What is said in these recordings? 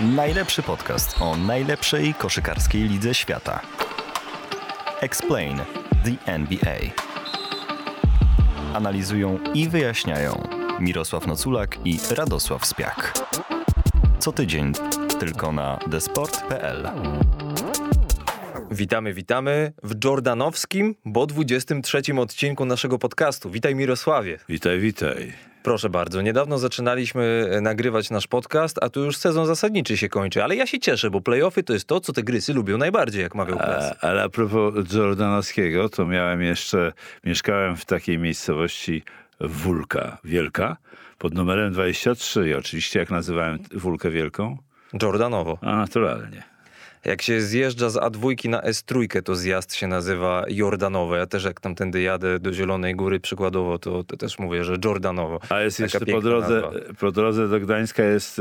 Najlepszy podcast o najlepszej koszykarskiej lidze świata. Explain the NBA. Analizują i wyjaśniają Mirosław Noculak i Radosław Spiak. Co tydzień tylko na desport.pl. Witamy, witamy w Jordanowskim, bo 23 odcinku naszego podcastu. Witaj Mirosławie. Witaj, witaj. Proszę bardzo, niedawno zaczynaliśmy e, nagrywać nasz podcast, a tu już sezon zasadniczy się kończy, ale ja się cieszę, bo playoffy to jest to, co te grysy lubią najbardziej, jak mawiał Klas. A, ale a propos Jordanowskiego, to miałem jeszcze, mieszkałem w takiej miejscowości Wólka Wielka pod numerem 23 i oczywiście jak nazywałem Wólkę Wielką? Jordanowo. A naturalnie. Jak się zjeżdża z A2 na S3, to zjazd się nazywa Jordanowo. Ja też jak tamtędy jadę do Zielonej Góry przykładowo, to, to też mówię, że Jordanowo. A jest Taka jeszcze po drodze, nazwa. po drodze do Gdańska jest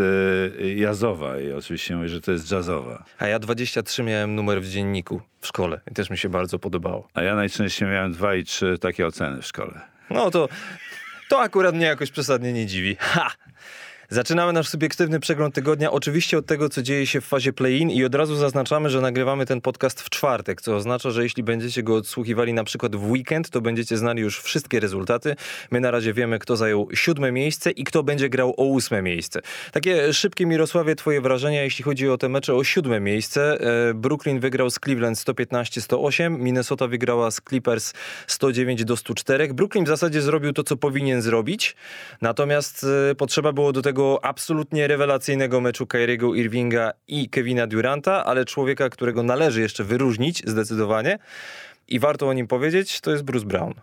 e, Jazowa i oczywiście mówię, że to jest jazzowa. A ja 23 miałem numer w dzienniku w szkole i też mi się bardzo podobało. A ja najczęściej miałem dwa i trzy takie oceny w szkole. No to, to akurat mnie jakoś przesadnie nie dziwi. Ha! Zaczynamy nasz subiektywny przegląd tygodnia, oczywiście od tego, co dzieje się w fazie play-in i od razu zaznaczamy, że nagrywamy ten podcast w czwartek, co oznacza, że jeśli będziecie go odsłuchiwali na przykład w weekend, to będziecie znali już wszystkie rezultaty. My na razie wiemy, kto zajął siódme miejsce i kto będzie grał o ósme miejsce. Takie szybkie, Mirosławie, twoje wrażenia, jeśli chodzi o te mecze o siódme miejsce. E, Brooklyn wygrał z Cleveland 115-108, Minnesota wygrała z Clippers 109 do 104. Brooklyn w zasadzie zrobił to, co powinien zrobić, natomiast e, potrzeba było do tego absolutnie rewelacyjnego meczu Kyriego Irvinga i Kevina Duranta, ale człowieka, którego należy jeszcze wyróżnić zdecydowanie i warto o nim powiedzieć, to jest Bruce Brown.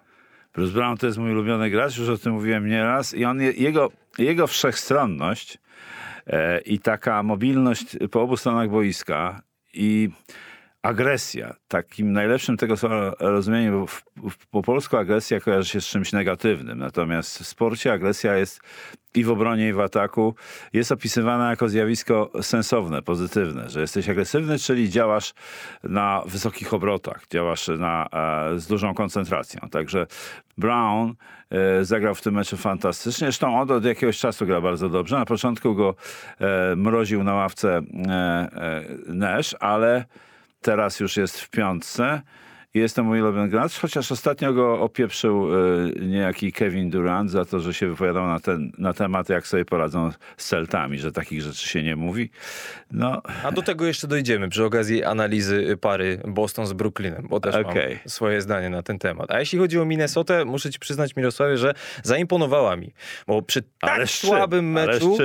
Bruce Brown to jest mój ulubiony gracz, już o tym mówiłem nieraz i on, je- jego, jego wszechstronność e, i taka mobilność po obu stronach boiska i agresja, takim najlepszym tego słowa rozumieniem, bo w, w, po polsku agresja kojarzy się z czymś negatywnym, natomiast w sporcie agresja jest i w obronie, i w ataku, jest opisywana jako zjawisko sensowne, pozytywne, że jesteś agresywny, czyli działasz na wysokich obrotach, działasz na, e, z dużą koncentracją. Także Brown e, zagrał w tym meczu fantastycznie. Zresztą on od jakiegoś czasu gra bardzo dobrze. Na początku go e, mroził na ławce Nash, ale teraz już jest w piątce. Jest to mój ulubiony gracz, chociaż ostatnio go opieprzył e, niejaki Kevin Durant za to, że się wypowiadał na, ten, na temat, jak sobie poradzą z Celtami, że takich rzeczy się nie mówi. No, A do tego jeszcze dojdziemy przy okazji analizy pary Boston z Brooklynem, bo też Okej. mam swoje zdanie na ten temat. A jeśli chodzi o Minnesotę, muszę ci przyznać, Mirosławie, że zaimponowała mi, bo przy tak Ale słabym meczu,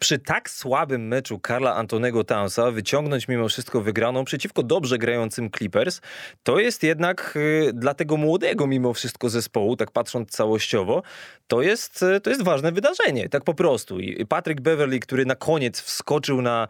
przy tak słabym meczu Karla Antonego Townsa wyciągnąć mimo wszystko wygraną przeciwko dobrze grającym Clippers, to jest jednak y, dla tego młodego mimo wszystko zespołu, tak patrząc całościowo, to jest, y, to jest ważne wydarzenie, tak po prostu. I Patrick Beverly, który na koniec wskoczył na,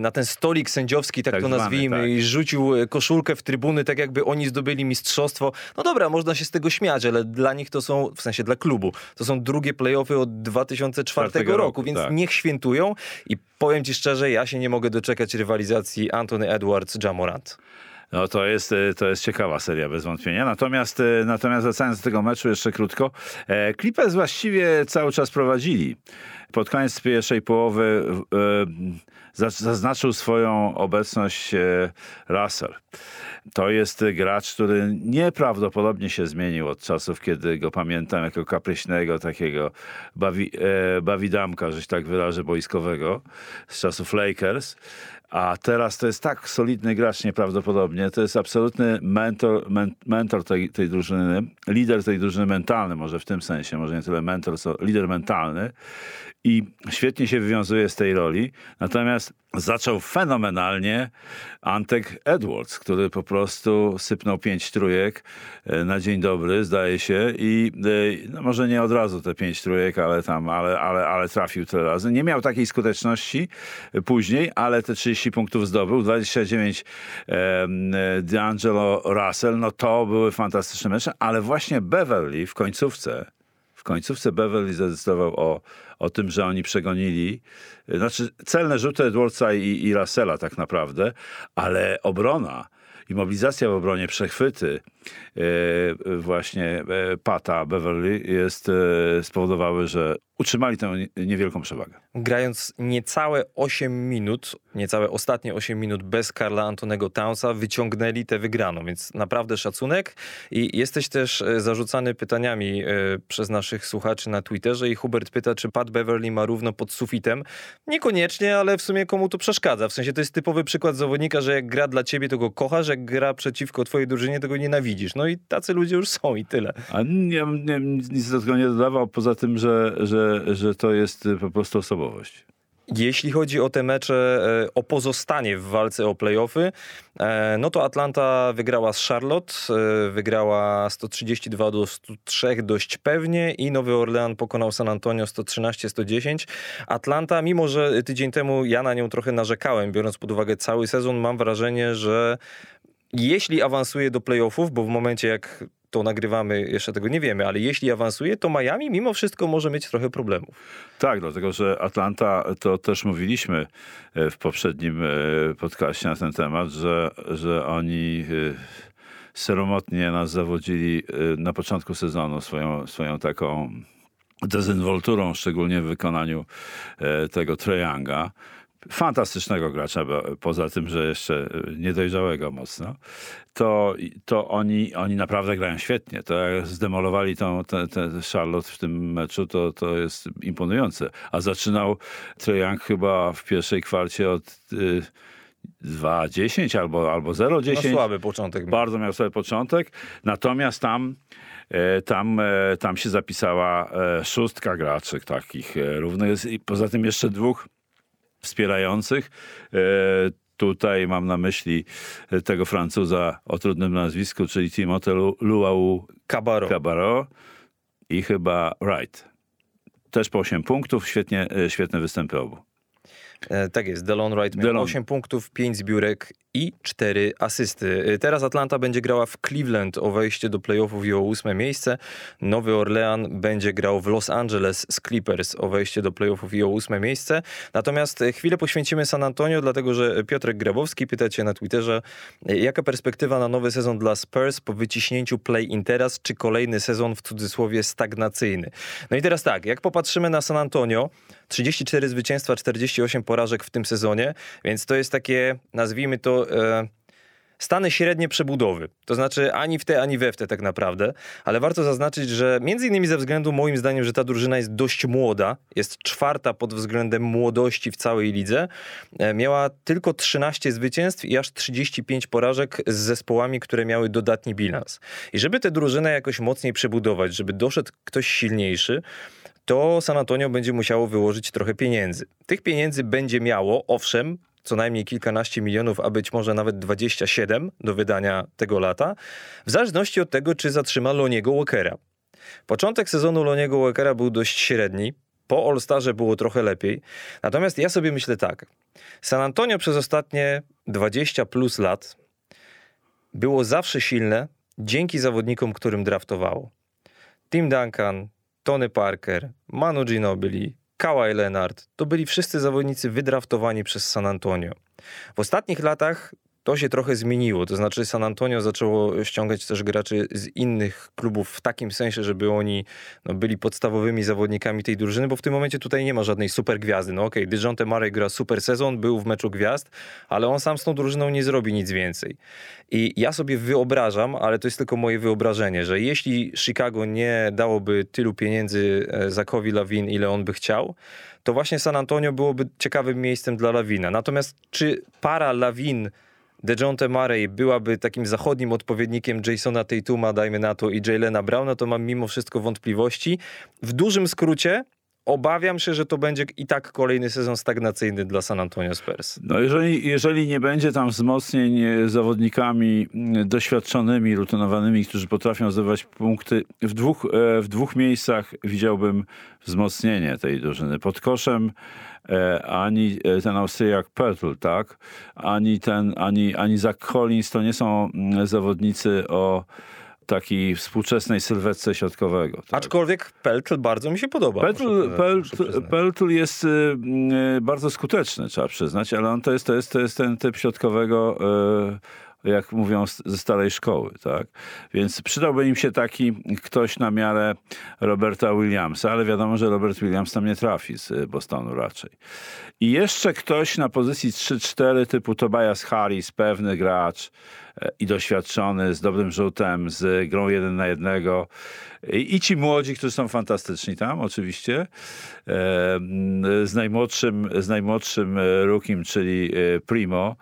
na ten stolik sędziowski, tak, Tak to nazwijmy, tak. i rzucił e, koszulkę w trybuny, tak jakby oni zdobyli mistrzostwo. No dobra, można się z tego śmiać, ale dla nich to są, w sensie dla klubu, to są drugie playoffy od 2004 Czwartego roku, roku, więc tak. niech świętują i powiem ci szczerze, ja się nie mogę doczekać rywalizacji Anthony Edwards, Jamorant. No to jest, e, to jest ciekawa seria bez wątpienia. Natomiast, e, natomiast wracając do tego meczu jeszcze krótko. E, Clippers właściwie cały czas prowadzili. Pod koniec pierwszej połowy za- zaznaczył swoją obecność Russell. To jest gracz, który nieprawdopodobnie się zmienił od czasów, kiedy go pamiętam jako kapryśnego, takiego bawi, bawidamka, że się tak wyrażę, boiskowego z czasów Lakers. A teraz to jest tak solidny gracz nieprawdopodobnie. To jest absolutny mentor, men, mentor tej, tej drużyny, lider tej drużyny mentalny, może w tym sensie, może nie tyle mentor, co lider mentalny. I świetnie się wywiązuje z tej roli. Natomiast zaczął fenomenalnie Antek Edwards, który po prostu sypnął pięć trójek e, na dzień dobry, zdaje się. I e, no może nie od razu te pięć trójek, ale tam, ale, ale, ale trafił tyle razy. Nie miał takiej skuteczności e, później, ale te 30 punktów zdobył. 29 e, D'Angelo Russell, no to były fantastyczne mecze, ale właśnie Beverly w końcówce w końcówce Beverly zadecydował o, o tym, że oni przegonili, y, znaczy celne rzuty Edwardsa i, i Russella tak naprawdę, ale obrona i mobilizacja w obronie, przechwyty właśnie e, Pata Beverly jest, e, spowodowały, że utrzymali tę niewielką przewagę. Grając niecałe 8 minut, niecałe ostatnie 8 minut bez Karla Antonego Townsa, wyciągnęli tę wygraną, więc naprawdę szacunek. I jesteś też e, zarzucany pytaniami e, przez naszych słuchaczy na Twitterze i Hubert pyta, czy Pat Beverly ma równo pod sufitem. Niekoniecznie, ale w sumie komu to przeszkadza. W sensie to jest typowy przykład zawodnika, że jak gra dla ciebie, to go kochasz, jak gra przeciwko twojej drużynie, to go nienawidzisz. No i tacy ludzie już są i tyle. A nie, nie, nic do tego nie dodawał, poza tym, że, że, że to jest po prostu osobowość. Jeśli chodzi o te mecze, e, o pozostanie w walce o playoffy, e, no to Atlanta wygrała z Charlotte, e, wygrała 132 do 103 dość pewnie i Nowy Orlean pokonał San Antonio 113-110. Atlanta, mimo że tydzień temu ja na nią trochę narzekałem, biorąc pod uwagę cały sezon, mam wrażenie, że jeśli awansuje do playoffów, bo w momencie jak to nagrywamy, jeszcze tego nie wiemy, ale jeśli awansuje, to Miami mimo wszystko może mieć trochę problemów. Tak, dlatego że Atlanta, to też mówiliśmy e, w poprzednim e, podcaście na ten temat, że, że oni e, seromotnie nas zawodzili na początku sezonu swoją, swoją taką dezynwolturą, szczególnie w wykonaniu tego Treyanga fantastycznego gracza, poza tym, że jeszcze niedojrzałego mocno, to, to oni, oni naprawdę grają świetnie. To jak zdemolowali tą, te, te Charlotte w tym meczu, to, to jest imponujące. A zaczynał Young chyba w pierwszej kwarcie od... Y, 2-10 albo, albo 0-10. No słaby początek. Bardzo miał słaby początek. Natomiast tam, e, tam, e, tam się zapisała e, szóstka graczy takich równych. I poza tym jeszcze dwóch wspierających. E, tutaj mam na myśli tego Francuza o trudnym nazwisku, czyli Timothée Luau Cabarro. Cabarro i chyba Wright. Też po 8 punktów, świetnie, e, świetne występy obu. E, tak jest, Delon Wright miał Delon. 8 punktów, 5 zbiórek i 4 asysty. E, teraz Atlanta będzie grała w Cleveland o wejście do playoffów i o ósme miejsce. Nowy Orlean będzie grał w Los Angeles z Clippers o wejście do playoffów i o ósme miejsce. Natomiast e, chwilę poświęcimy San Antonio, dlatego że Piotrek Grabowski pyta cię na Twitterze, jaka perspektywa na nowy sezon dla Spurs po wyciśnięciu play-in teraz, czy kolejny sezon w cudzysłowie stagnacyjny? No i teraz tak, jak popatrzymy na San Antonio, 34 zwycięstwa, 48 porażek w tym sezonie, więc to jest takie, nazwijmy to, e, stany średnie przebudowy. To znaczy ani w te, ani we w te tak naprawdę. Ale warto zaznaczyć, że między innymi ze względu moim zdaniem, że ta drużyna jest dość młoda, jest czwarta pod względem młodości w całej lidze, e, miała tylko 13 zwycięstw i aż 35 porażek z zespołami, które miały dodatni bilans. I żeby tę drużynę jakoś mocniej przebudować, żeby doszedł ktoś silniejszy, to San Antonio będzie musiało wyłożyć trochę pieniędzy. Tych pieniędzy będzie miało, owszem, co najmniej kilkanaście milionów, a być może nawet 27 do wydania tego lata, w zależności od tego, czy zatrzyma Loniego Walkera. Początek sezonu Loniego Walkera był dość średni, po All-Starze było trochę lepiej. Natomiast ja sobie myślę tak. San Antonio przez ostatnie 20 plus lat było zawsze silne dzięki zawodnikom, którym draftowało. Tim Duncan, Tony Parker, Manu Ginobili, Kawhi Leonard to byli wszyscy zawodnicy wydraftowani przez San Antonio. W ostatnich latach to się trochę zmieniło. To znaczy San Antonio zaczęło ściągać też graczy z innych klubów w takim sensie, żeby oni no, byli podstawowymi zawodnikami tej drużyny, bo w tym momencie tutaj nie ma żadnej super gwiazdy. No okej, okay, DeJounte Murray gra super sezon, był w meczu gwiazd, ale on sam z tą drużyną nie zrobi nic więcej. I ja sobie wyobrażam, ale to jest tylko moje wyobrażenie, że jeśli Chicago nie dałoby tylu pieniędzy e, Zakowi Lawin, ile on by chciał, to właśnie San Antonio byłoby ciekawym miejscem dla Lawina. Natomiast czy para Lawin DeJounte Murray byłaby takim zachodnim odpowiednikiem Jasona Tatuma, dajmy na to, i Jaylena Browna, to mam mimo wszystko wątpliwości. W dużym skrócie obawiam się, że to będzie i tak kolejny sezon stagnacyjny dla San Antonio Spurs. No jeżeli, jeżeli nie będzie tam wzmocnień zawodnikami doświadczonymi, rutynowanymi, którzy potrafią zdobywać punkty, w dwóch, e, w dwóch miejscach widziałbym wzmocnienie tej drużyny. Pod koszem E, ani e, ten Austriak Pertl, tak, ani ten, ani, ani Zach Collins to nie są mm, zawodnicy o takiej współczesnej sylwetce środkowego. Tak. Aczkolwiek Peltl bardzo mi się podoba. Peltl, Peltl, Peltl jest y, y, bardzo skuteczny, trzeba przyznać, ale on to jest, to jest, to jest ten typ środkowego y, jak mówią ze starej szkoły, tak? Więc przydałby im się taki ktoś na miarę Roberta Williamsa, ale wiadomo, że Robert Williams tam nie trafi z y, Bostonu raczej. I jeszcze ktoś na pozycji 3-4 typu Tobias Harris, pewny gracz e, i doświadczony, z dobrym rzutem, z grą jeden na jednego. I, ci młodzi, którzy są fantastyczni tam oczywiście. E, z najmłodszym, z najmłodszym e, rookiem, czyli Primo,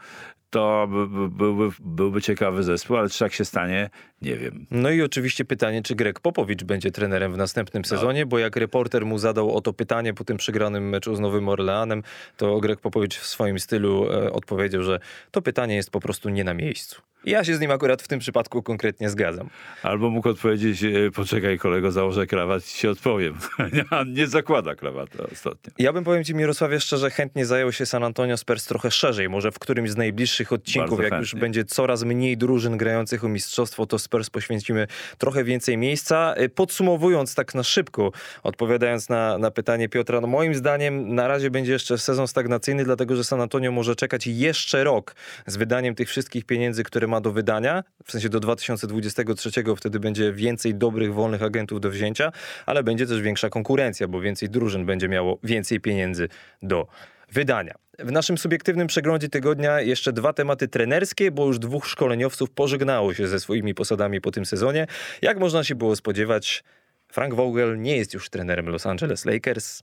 to by- by- byłby, byłby ciekawy zespół, ale czy tak się stanie, nie wiem. No i oczywiście pytanie, czy Greg Popowicz będzie trenerem w następnym sezonie, bo jak reporter mu zadał o to pytanie po tym przegranym meczu z Nowym Orleanem, to Greg Popowicz w swoim stylu e, odpowiedział, że to pytanie jest po prostu nie na miejscu. Ja się z nim akurat w tym przypadku konkretnie zgadzam. Albo mógł odpowiedzieć, e, poczekaj kolego, założę krawat i ci odpowiem. Nie zakłada krawata ostatnio. Ja bym powiem ci Mirosławie szczerze, chętnie zajął się San Antonio Spurs trochę szerzej. Może w którymś z najbliższych odcinków, Bardzo jak chętnie. już będzie coraz mniej drużyn grających o mistrzostwo, to Spurs poświęcimy trochę więcej miejsca. Y, Podsumowując tak na szybko, odpowiadając na, na pytanie Piotra, no moim zdaniem na razie będzie jeszcze sezon stagnacyjny, dlatego że San Antonio może czekać jeszcze rok z wydaniem tych wszystkich pieniędzy, które ma do wydania, w sensie do 2023, wtedy będzie więcej dobrych, wolnych agentów do wzięcia, ale będzie też większa konkurencja, bo więcej drużyn będzie miało więcej pieniędzy do wydania. W naszym subiektywnym przeglądzie tygodnia jeszcze dwa tematy trenerskie, bo już dwóch szkoleniowców pożegnało się ze swoimi posadami po tym sezonie. Jak można się było spodziewać, Frank Vogel nie jest już trenerem Los Angeles Lakers.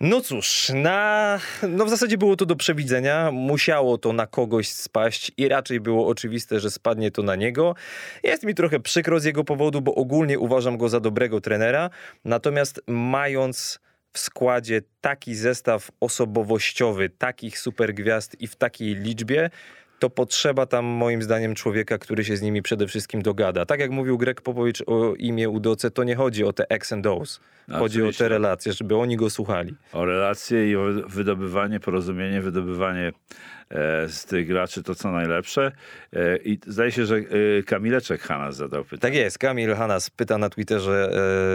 No cóż, na, no w zasadzie było to do przewidzenia. Musiało to na kogoś spaść i raczej było oczywiste, że spadnie to na niego. Jest mi trochę przykro z jego powodu, bo ogólnie uważam go za dobrego trenera. Natomiast mając w składzie taki zestaw osobowościowy, takich supergwiazd i w takiej liczbie, to potrzeba tam moim zdaniem człowieka, który się z nimi przede wszystkim dogada. Tak jak mówił Greg Popowicz o imię Udoce, to nie chodzi o te X and O's. Chodzi o te relacje, żeby oni go słuchali. O relacje i o wydobywanie, porozumienie, wydobywanie z tych graczy to co najlepsze. E, I zdaje się, że e, Kamileczek Hanas zadał pytanie. Tak jest, Kamil Hanas pyta na Twitterze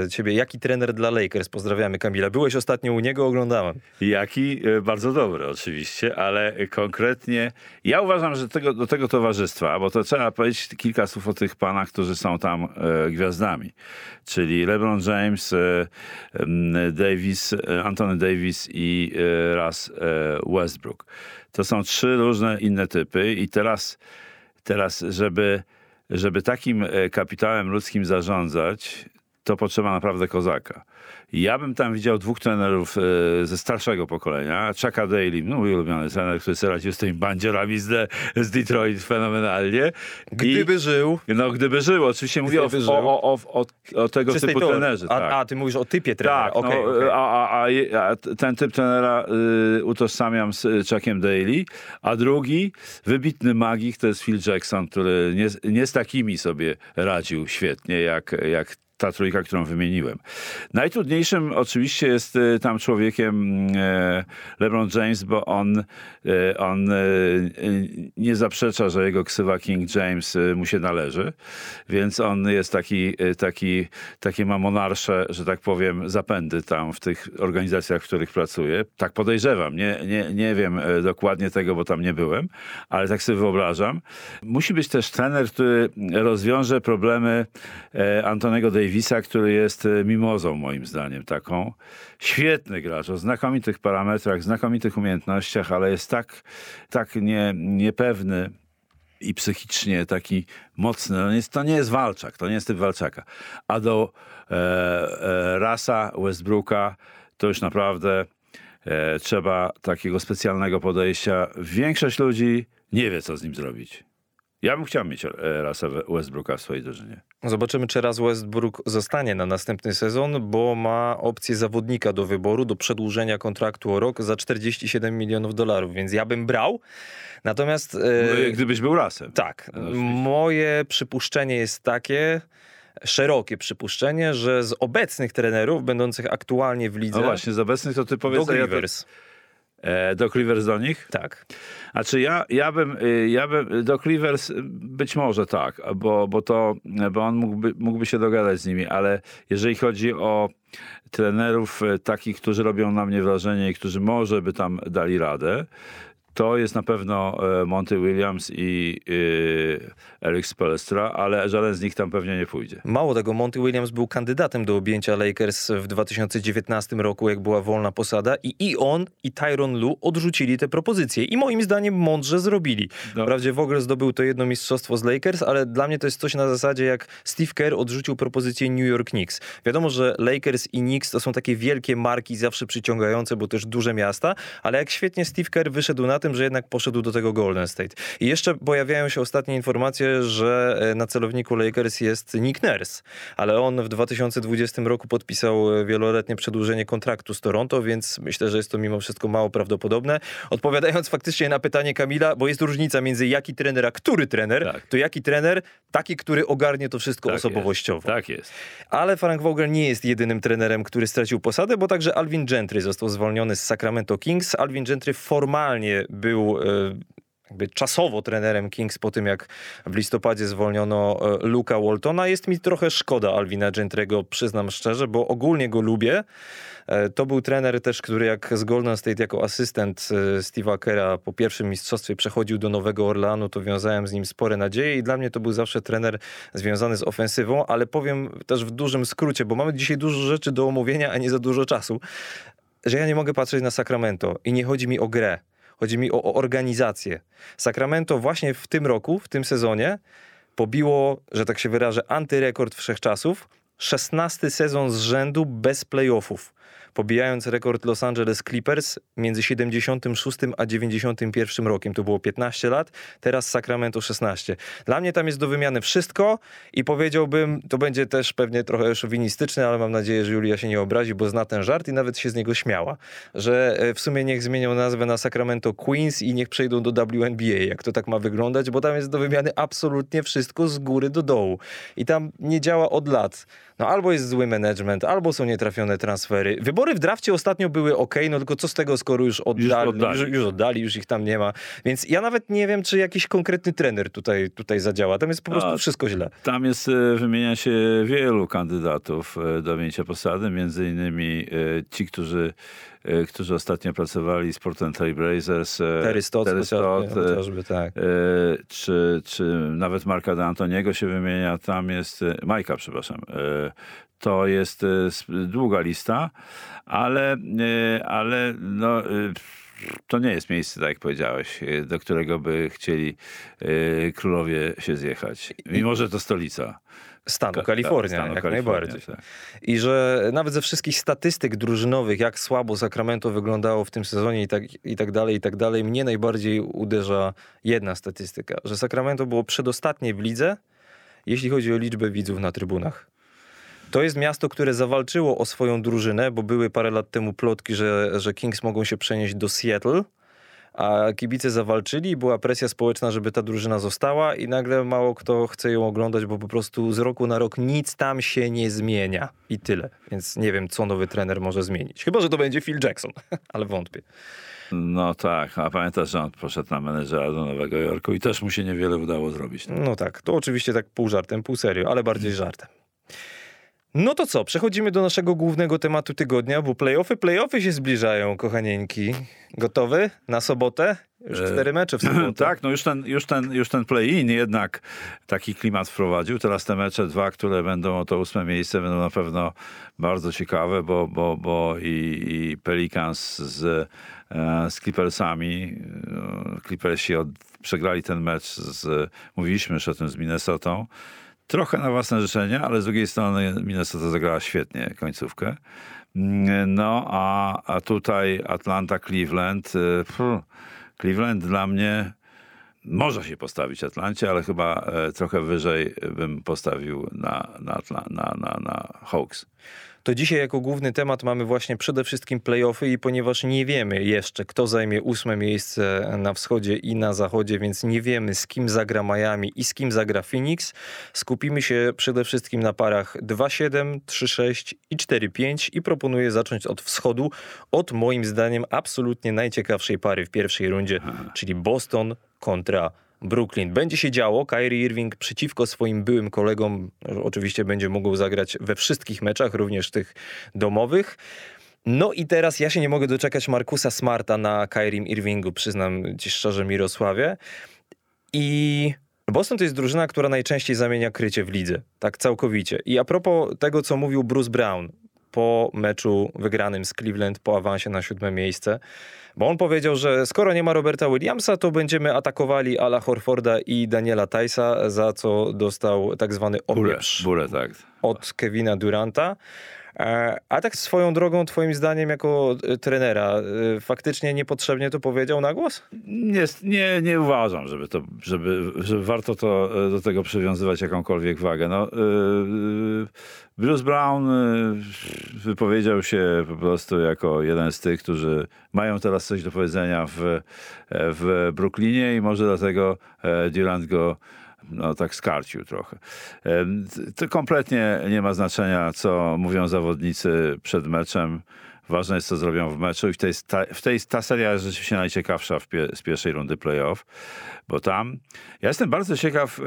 e, ciebie, jaki trener dla Lakers? Pozdrawiamy Kamila. Byłeś ostatnio u niego, oglądałem. Jaki? E, Bardzo dobry oczywiście, ale konkretnie ja uważam, że tego, do tego towarzystwa, bo to trzeba powiedzieć kilka słów o tych panach, którzy są tam e, gwiazdami, czyli LeBron James, e, Davis, e, Anthony Davis i e, raz e, Westbrook. To są trzy różne inne typy i teraz, teraz żeby, żeby takim e, kapitałem ludzkim zarządzać, to potrzeba naprawdę kozaka. Ja bym tam widział dwóch trenerów e, ze starszego pokolenia. Chucka Daly, no mój ulubiony trener, który sobie radził z tymi bandziorami z, de, z Detroit fenomenalnie. Gdyby I, żył... no gdyby żył, oczywiście mówię o, Gdyby żył. o, o, o, o tego czystej typu teorii. trenerzy. a, tak. a, ty mówisz o typie trenera. Tak, Okej, no, okej. A, a, a, a ten typ trenera y, utożsamiam z y, Chuckiem Daly, a drugi, wybitny magik, to jest Phil Jackson, który nie, z- nie z takimi sobie radził świetnie, jak, jak ta trójka, którą wymieniłem. Najtrudniejszym oczywiście jest y, tam człowiekiem e, LeBron James, bo on, e, on nie zaprzecza, że jego ksywa King James mu się należy, więc on jest taki, taki, takie ma monarsze, że tak powiem, zapędy tam w tych organizacjach, w których pracuje. Tak podejrzewam, nie, nie, nie wiem dokładnie tego, bo tam nie byłem, ale tak sobie wyobrażam. Musi być też trener, który rozwiąże problemy Antonego Davisa, który jest e, mimozą moim zdaniem taką. Świetny gracz o znakomitych parametrach, znakomitych umiejętnościach, ale jest tak, tak nie, niepewny i psychicznie taki mocny. No jest, to nie jest walczak, to nie jest typ walczaka. A do e, e, Rasa Westbrooka to już naprawdę e, trzeba takiego specjalnego podejścia. Większość ludzi nie wie, co z nim zrobić. Ja bym chciał mieć e, Rasa Westbrooka w swojej drużynie. Zobaczymy, czy raz Westbrook zostanie na następny sezon, bo ma opcję zawodnika do wyboru, do przedłużenia kontraktu o rok za 47 milionów dolarów, więc ja bym brał. Natomiast... e, Gdybyś był Rasem. Tak. No. Moje przypuszczenie jest takie, szerokie przypuszczenie, że z obecnych trenerów, będących aktualnie w lidze, No właśnie, z obecnych to ty powiedz. do a ja Rivers. E, do Clippers do nich? Tak. A czy ja, ja bym, y, ja bym do Clippers y, być może tak, bo, bo to, bo on mógłby, mógłby się dogadać z nimi, ale jeżeli chodzi o trenerów y, takich, którzy robią na mnie wrażenie i którzy może by tam dali radę, to jest na pewno e, Monty Williams i e, Eric Spoelstra, ale żaden z nich tam pewnie nie pójdzie. Mało tego, Monty Williams był kandydatem do objęcia Lakers w 2019 roku, jak była wolna posada i i on, i Tyron Lu odrzucili te propozycje i moim zdaniem mądrze zrobili. No. Wprawdzie w ogóle zdobył to jedno mistrzostwo z Lakers, ale dla mnie to jest coś na zasadzie jak Steve Kerr odrzucił propozycję New York Knicks. Wiadomo, że Lakers i Knicks to są takie wielkie marki, zawsze przyciągające, bo też duże miasta, ale jak świetnie Steve Kerr wyszedł na tym, że jednak poszedł do tego Golden State. I jeszcze pojawiają się ostatnie informacje, że e, na celowniku Lakers jest Nick Nurse, ale on w 2020 roku podpisał e, wieloletnie przedłużenie kontraktu z Toronto, więc myślę, że jest to mimo wszystko mało prawdopodobne. Odpowiadając faktycznie na pytanie Kamila, bo jest różnica między jaki trener, a który trener, Tak. to jaki trener, taki, który ogarnie to wszystko Tak osobowościowo. Jest. Tak jest. Ale Frank Vogel nie jest jedynym trenerem, który stracił posadę, bo także Alvin Gentry został zwolniony z Sacramento Kings. Alvin Gentry formalnie był e, jakby czasowo trenerem Kings po tym, jak w listopadzie zwolniono e, Luka Waltona. Jest mi trochę szkoda Alvina Gentry'ego, przyznam szczerze, bo ogólnie go lubię. E, To był trener też, który jak z Golden State jako asystent Steve'a Kera po pierwszym mistrzostwie przechodził do Nowego Orleanu, to wiązałem z nim spore nadzieje i dla mnie to był zawsze trener związany z ofensywą, ale powiem też w dużym skrócie, bo mamy dzisiaj dużo rzeczy do omówienia, a nie za dużo czasu, że ja nie mogę patrzeć na Sacramento i nie chodzi mi o grę. Chodzi mi o, o organizację. Sacramento właśnie w tym roku, w tym sezonie pobiło, że tak się wyrażę, antyrekord wszechczasów. 16 sezon z rzędu bez playoffów, pobijając rekord Los Angeles Clippers między 76 a 91 rokiem. To było 15 lat, teraz Sacramento 16. Dla mnie tam jest do wymiany wszystko i powiedziałbym, to będzie też pewnie trochę szowinistyczne, ale mam nadzieję, że Julia się nie obrazi, bo zna ten żart i nawet się z niego śmiała, że e, w sumie niech zmienią nazwę na Sacramento Queens i niech przejdą do WNBA, jak to tak ma wyglądać, bo tam jest do wymiany absolutnie wszystko z góry do dołu. I tam nie działa od lat. No albo jest zły management, albo są nietrafione transfery. Wybory w drafcie ostatnio były ok, no tylko co z tego, skoro już oddali, już oddali. Już, już oddali, już ich tam nie ma. Więc ja nawet nie wiem, czy jakiś konkretny trener tutaj, tutaj zadziała. Tam jest po prostu A, wszystko źle. Tam jest, e, wymienia się wielu kandydatów e, do objęcia posady, między innymi e, ci, którzy, którzy ostatnio pracowali z Portland Trail Blazers. e, Terry Stotts Terry Stott, chociażby, tak. czy, czy nawet Marka D'Antoniego się wymienia, tam jest, Majka, przepraszam, to jest e, długa lista, ale, e, ale no, e, to nie jest miejsce, tak jak powiedziałeś, do którego by chcieli królowie się zjechać. Mimo, że to stolica. Stanu Ka- Kalifornia, stanu jak Kalifornia, najbardziej. tak. I że nawet ze wszystkich statystyk drużynowych, jak słabo Sacramento wyglądało w tym sezonie i tak, i tak dalej, i tak dalej, mnie najbardziej uderza jedna statystyka, że Sacramento było przedostatnie w lidze, jeśli chodzi o liczbę widzów na trybunach. To jest miasto, które zawalczyło o swoją drużynę, bo były parę lat temu plotki, że, że Kings mogą się przenieść do Seattle, a kibice zawalczyli była presja społeczna, żeby ta drużyna została i nagle mało kto chce ją oglądać, bo po prostu z roku na rok nic tam się nie zmienia i tyle. Więc nie wiem, co nowy trener może zmienić. Chyba, że to będzie Phil Jackson, ale wątpię. No tak, a pamiętasz, że on poszedł na menedżera do Nowego Jorku i też mu się niewiele udało zrobić. No tak, to oczywiście tak pół żartem, pół serio, ale bardziej żartem. No to co, przechodzimy do naszego głównego tematu tygodnia, bo playoffy, playoffy się zbliżają, kochanieńki. Gotowy na sobotę? Już E, cztery mecze w sobotę. Tak, no już ten, już ten, już ten play-in jednak taki klimat wprowadził. Teraz te mecze dwa, które będą o to ósme miejsce, będą na pewno bardzo ciekawe, bo, bo, bo i, i Pelicans z, e, z Clippersami, e, Clippersi od, przegrali ten mecz, z, mówiliśmy już o tym z Minnesotą. Trochę na własne życzenie, ale z drugiej strony Minnesota zagrała świetnie końcówkę. Mm, No, a, a tutaj Atlanta, Cleveland. e, pff, Cleveland dla mnie może się postawić Atlancie, ale chyba e, trochę wyżej bym postawił na, na, na, na, na Hawks. To dzisiaj jako główny temat mamy właśnie przede wszystkim playoffy i ponieważ nie wiemy jeszcze, kto zajmie ósme miejsce na wschodzie i na zachodzie, więc nie wiemy z kim zagra Miami i z kim zagra Phoenix, skupimy się przede wszystkim na parach 2-7, 3-6 i 4-5 i proponuję zacząć od wschodu, od moim zdaniem absolutnie najciekawszej pary w pierwszej rundzie, czyli Boston kontra Brooklyn. Będzie się działo. Kyrie Irving przeciwko swoim byłym kolegom oczywiście będzie mógł zagrać we wszystkich meczach, również tych domowych. No i teraz ja się nie mogę doczekać Markusa Smarta na Kairim Irvingu, przyznam ci szczerze Mirosławie. I Boston to jest drużyna, która najczęściej zamienia krycie w lidze, tak całkowicie. I a propos tego, co mówił Bruce Brown po meczu wygranym z Cleveland po awansie na siódme miejsce, bo on powiedział, że skoro nie ma Roberta Williamsa, to będziemy atakowali Ala Horforda i Daniela Tysa, za co dostał tak zwany opieprz tak. od Kevina Duranta. E, A tak swoją drogą, twoim zdaniem, jako e, trenera, e, faktycznie niepotrzebnie to powiedział na głos? Nie, nie, nie uważam, żeby, to, żeby, żeby warto to, do tego przywiązywać jakąkolwiek wagę. No, Bruce Brown wypowiedział się po prostu jako jeden z tych, którzy mają teraz coś do powiedzenia w, w Brooklynie i może dlatego Durant go no, tak skarcił trochę. To kompletnie nie ma znaczenia, co mówią zawodnicy przed meczem. Ważne jest, co zrobią w meczu i w tej, ta, w tej ta seria jest rzeczywiście najciekawsza w pie, z pierwszej rundy playoff, bo tam ja jestem bardzo ciekaw e,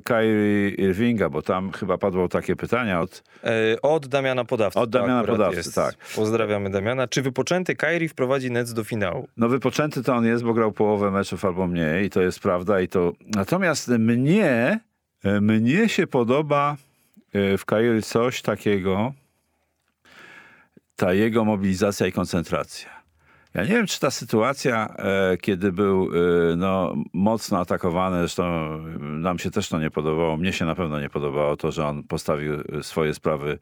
Kyrie Irvinga, bo tam chyba padło takie pytania od E, Od Damiana Podawcy. Od Damiana akurat Podawcy, jest. tak. Pozdrawiamy Damiana. Czy wypoczęty Kairi wprowadzi Nets do finału? No wypoczęty to on jest, bo grał połowę meczów albo mniej i to jest prawda i to... Natomiast mnie, e, mnie się podoba e, w Kairi coś takiego, ta jego mobilizacja i koncentracja. Ja nie wiem, czy ta sytuacja, e, kiedy był e, no, mocno atakowany, zresztą nam się też to nie podobało, mnie się na pewno nie podobało to, że on postawił e, swoje sprawy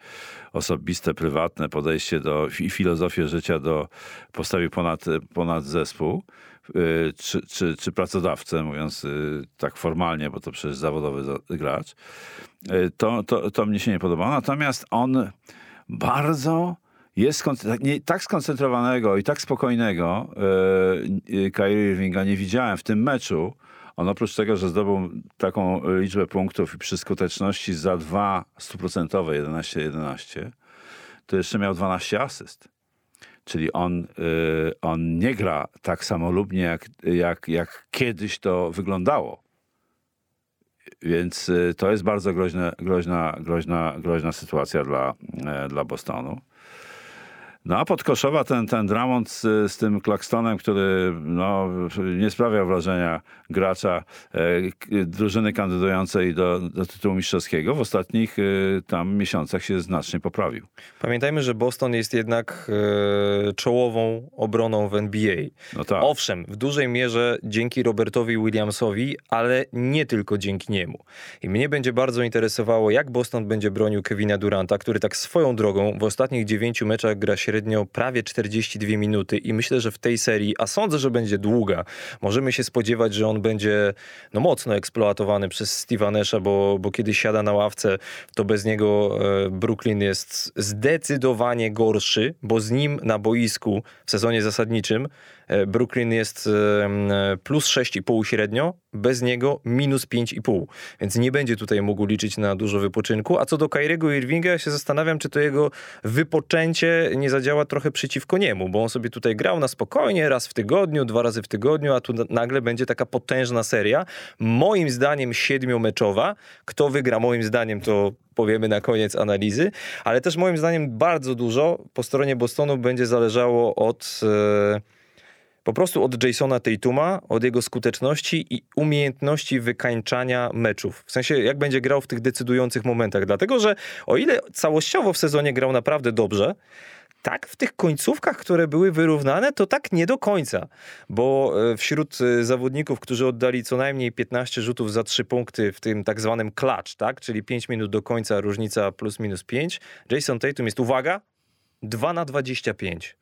osobiste, prywatne, podejście do i filozofię życia do, postawił ponad, ponad zespół e, czy, czy, czy pracodawcę, mówiąc e, tak formalnie, bo to przecież zawodowy za- gracz. E, To, to, to mnie się nie podobało. Natomiast on bardzo jest tak- nie, tak skoncentrowanego i tak spokojnego e, Kyrie Irvinga nie widziałem w tym meczu. On oprócz tego, że zdobył taką liczbę punktów i przy skuteczności za dwa stuprocentowe 11-11, to jeszcze miał 12 asyst. Czyli on, y, on nie gra tak samolubnie, jak, jak, jak kiedyś to wyglądało. Więc y, to jest bardzo groźne, groźna, groźna, groźna sytuacja dla, e, dla Bostonu. No a podkoszowa ten, ten Dramont z, z tym Claxtonem, który no, nie sprawiał wrażenia gracza e, drużyny kandydującej do, do tytułu mistrzowskiego, w ostatnich e, tam miesiącach się znacznie poprawił. Pamiętajmy, że Boston jest jednak e, czołową obroną w NBA. No tak. Owszem, w dużej mierze dzięki Robertowi Williamsowi, ale nie tylko dzięki niemu. I mnie będzie bardzo interesowało, jak Boston będzie bronił Kevina Duranta, który tak swoją drogą w ostatnich dziewięciu meczach gra średnio prawie 42 minuty i myślę, że w tej serii, a sądzę, że będzie długa, możemy się spodziewać, że on będzie no, mocno eksploatowany przez Steve'a bo, bo kiedy siada na ławce, to bez niego e, Brooklyn jest zdecydowanie gorszy, bo z nim na boisku w sezonie zasadniczym Brooklyn jest e, m, plus 6,5 średnio, bez niego minus 5,5. Więc nie będzie tutaj mógł liczyć na dużo wypoczynku. A co do Kairiego Irvinga, ja się zastanawiam, czy to jego wypoczęcie nie zadziała trochę przeciwko niemu, bo on sobie tutaj grał na spokojnie, raz w tygodniu, dwa razy w tygodniu, a tu na- nagle będzie taka potężna seria. Moim zdaniem siedmiomeczowa. Kto wygra, moim zdaniem to powiemy na koniec analizy, ale też moim zdaniem bardzo dużo po stronie Bostonu będzie zależało od... E, po prostu od Jasona Tatuma, od jego skuteczności i umiejętności wykańczania meczów. W sensie, jak będzie grał w tych decydujących momentach. Dlatego, że o ile całościowo w sezonie grał naprawdę dobrze, tak w tych końcówkach, które były wyrównane, to tak nie do końca. Bo e, wśród e, zawodników, którzy oddali co najmniej 15 rzutów za 3 punkty w tym tak zwanym clutch, tak? czyli 5 minut do końca, różnica plus minus 5, Jason Tatum jest, uwaga, 2 na 25.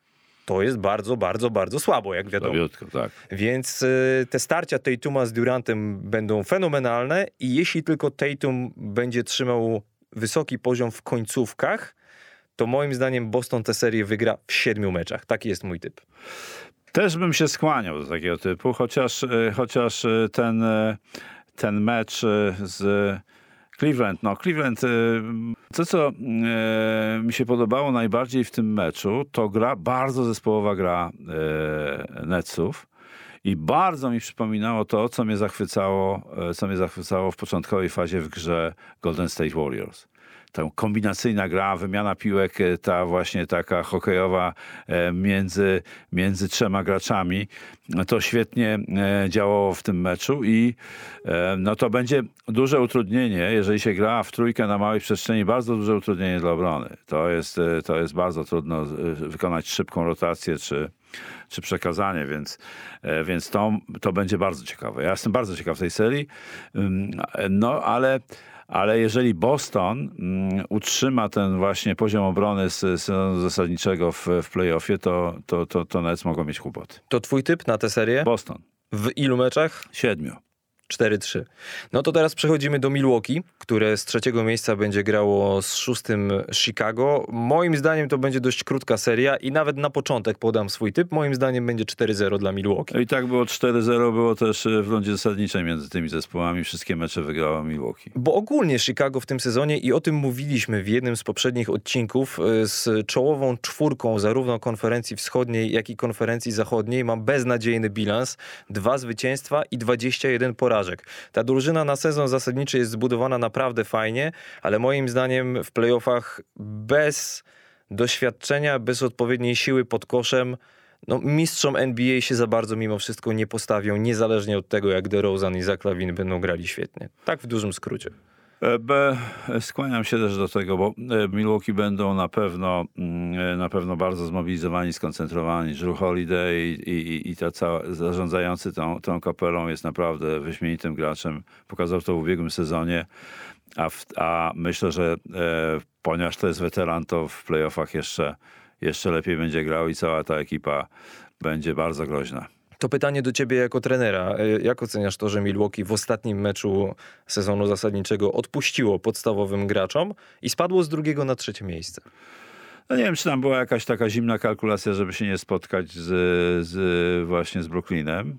To jest bardzo, bardzo, bardzo słabo, jak wiadomo. Słabiutko, tak. Więc y, te starcia Tatuma z Durantem będą fenomenalne i jeśli tylko Tatum będzie trzymał wysoki poziom w końcówkach, to moim zdaniem Boston tę serię wygra w siedmiu meczach. Taki jest mój typ. Też bym się skłaniał do takiego typu, chociaż, e, chociaż e, ten, e, ten mecz z Cleveland, no Cleveland, to co e, mi się podobało najbardziej w tym meczu, to gra, bardzo zespołowa gra e, Netsów. I bardzo mi przypominało to, co mnie zachwycało, co mnie zachwycało w początkowej fazie w grze Golden State Warriors. Ta kombinacyjna gra, wymiana piłek, e, ta właśnie taka hokejowa e, między, między trzema graczami, to świetnie e, działało w tym meczu i no to będzie duże utrudnienie, jeżeli się gra w trójkę na małej przestrzeni, bardzo duże utrudnienie dla obrony. To jest, to jest bardzo trudno wykonać szybką rotację czy, czy przekazanie, więc, więc to, to będzie bardzo ciekawe. Ja jestem bardzo ciekaw tej serii, Ym, no ale ale jeżeli Boston mm, utrzyma ten właśnie poziom obrony z sezonu zasadniczego w, w playoffie, to, to, to, to Nets mogą mieć kłopoty. To twój typ na tę serię? Boston. W ilu meczach? Siedmiu. 4-3. No to teraz przechodzimy do Milwaukee, które z trzeciego miejsca będzie grało z szóstym Chicago. Moim zdaniem to będzie dość krótka seria i nawet na początek podam swój typ. Moim zdaniem będzie 4-0 dla Milwaukee. No I tak było 4-0, było też e, w rundzie zasadniczej między tymi zespołami. Wszystkie mecze wygrała Milwaukee. Bo ogólnie Chicago w tym sezonie i o tym mówiliśmy w jednym z poprzednich odcinków y, z czołową czwórką zarówno konferencji wschodniej, jak i konferencji zachodniej ma beznadziejny bilans, dwa zwycięstwa i 21 porażek. Ta drużyna na sezon zasadniczy jest zbudowana naprawdę fajnie, ale moim zdaniem w playoffach bez doświadczenia, bez odpowiedniej siły pod koszem no, mistrzom NBA się za bardzo mimo wszystko nie postawią, niezależnie od tego, jak DeRozan i Zach Lavin będą grali świetnie. Tak w dużym skrócie. E, B, skłaniam się też do tego, bo e, Milwaukee będą na pewno, mm, e, na pewno bardzo zmobilizowani, skoncentrowani. Drew Holiday i, i, i ta cała, zarządzający tą, tą kapelą jest naprawdę wyśmienitym graczem. Pokazał to w ubiegłym sezonie, a, w, a myślę, że e, ponieważ to jest weteran, to w playoffach jeszcze, jeszcze lepiej będzie grał i cała ta ekipa będzie bardzo groźna. To pytanie do ciebie jako trenera. E, Jak oceniasz to, że Milwaukee w ostatnim meczu sezonu zasadniczego odpuściło podstawowym graczom i spadło z drugiego na trzecie miejsce? No nie wiem, czy tam była jakaś taka zimna kalkulacja, żeby się nie spotkać z, z właśnie z Brooklynem.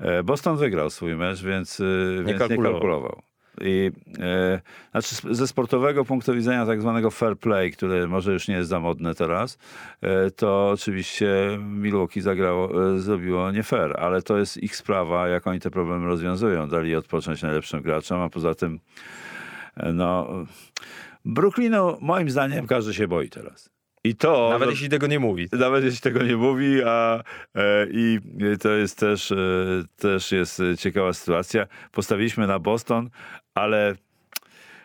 E, Boston wygrał swój mecz, więc e, więc nie kalkulował. I, e, znaczy ze sportowego punktu widzenia tak zwanego fair play, które może już nie jest za modne teraz, e, to oczywiście Milwaukee zagrało, e, zrobiło nie fair, ale to jest ich sprawa, jak oni te problemy rozwiązują. Dali odpocząć najlepszym graczom, a poza tym e, no Brooklynu moim zdaniem każdy się boi teraz. I to Nawet jeśli tego nie mówi. nawet jeśli tego nie mówi, a e, i to jest też, e, też jest e, ciekawa sytuacja. Postawiliśmy na Boston, ale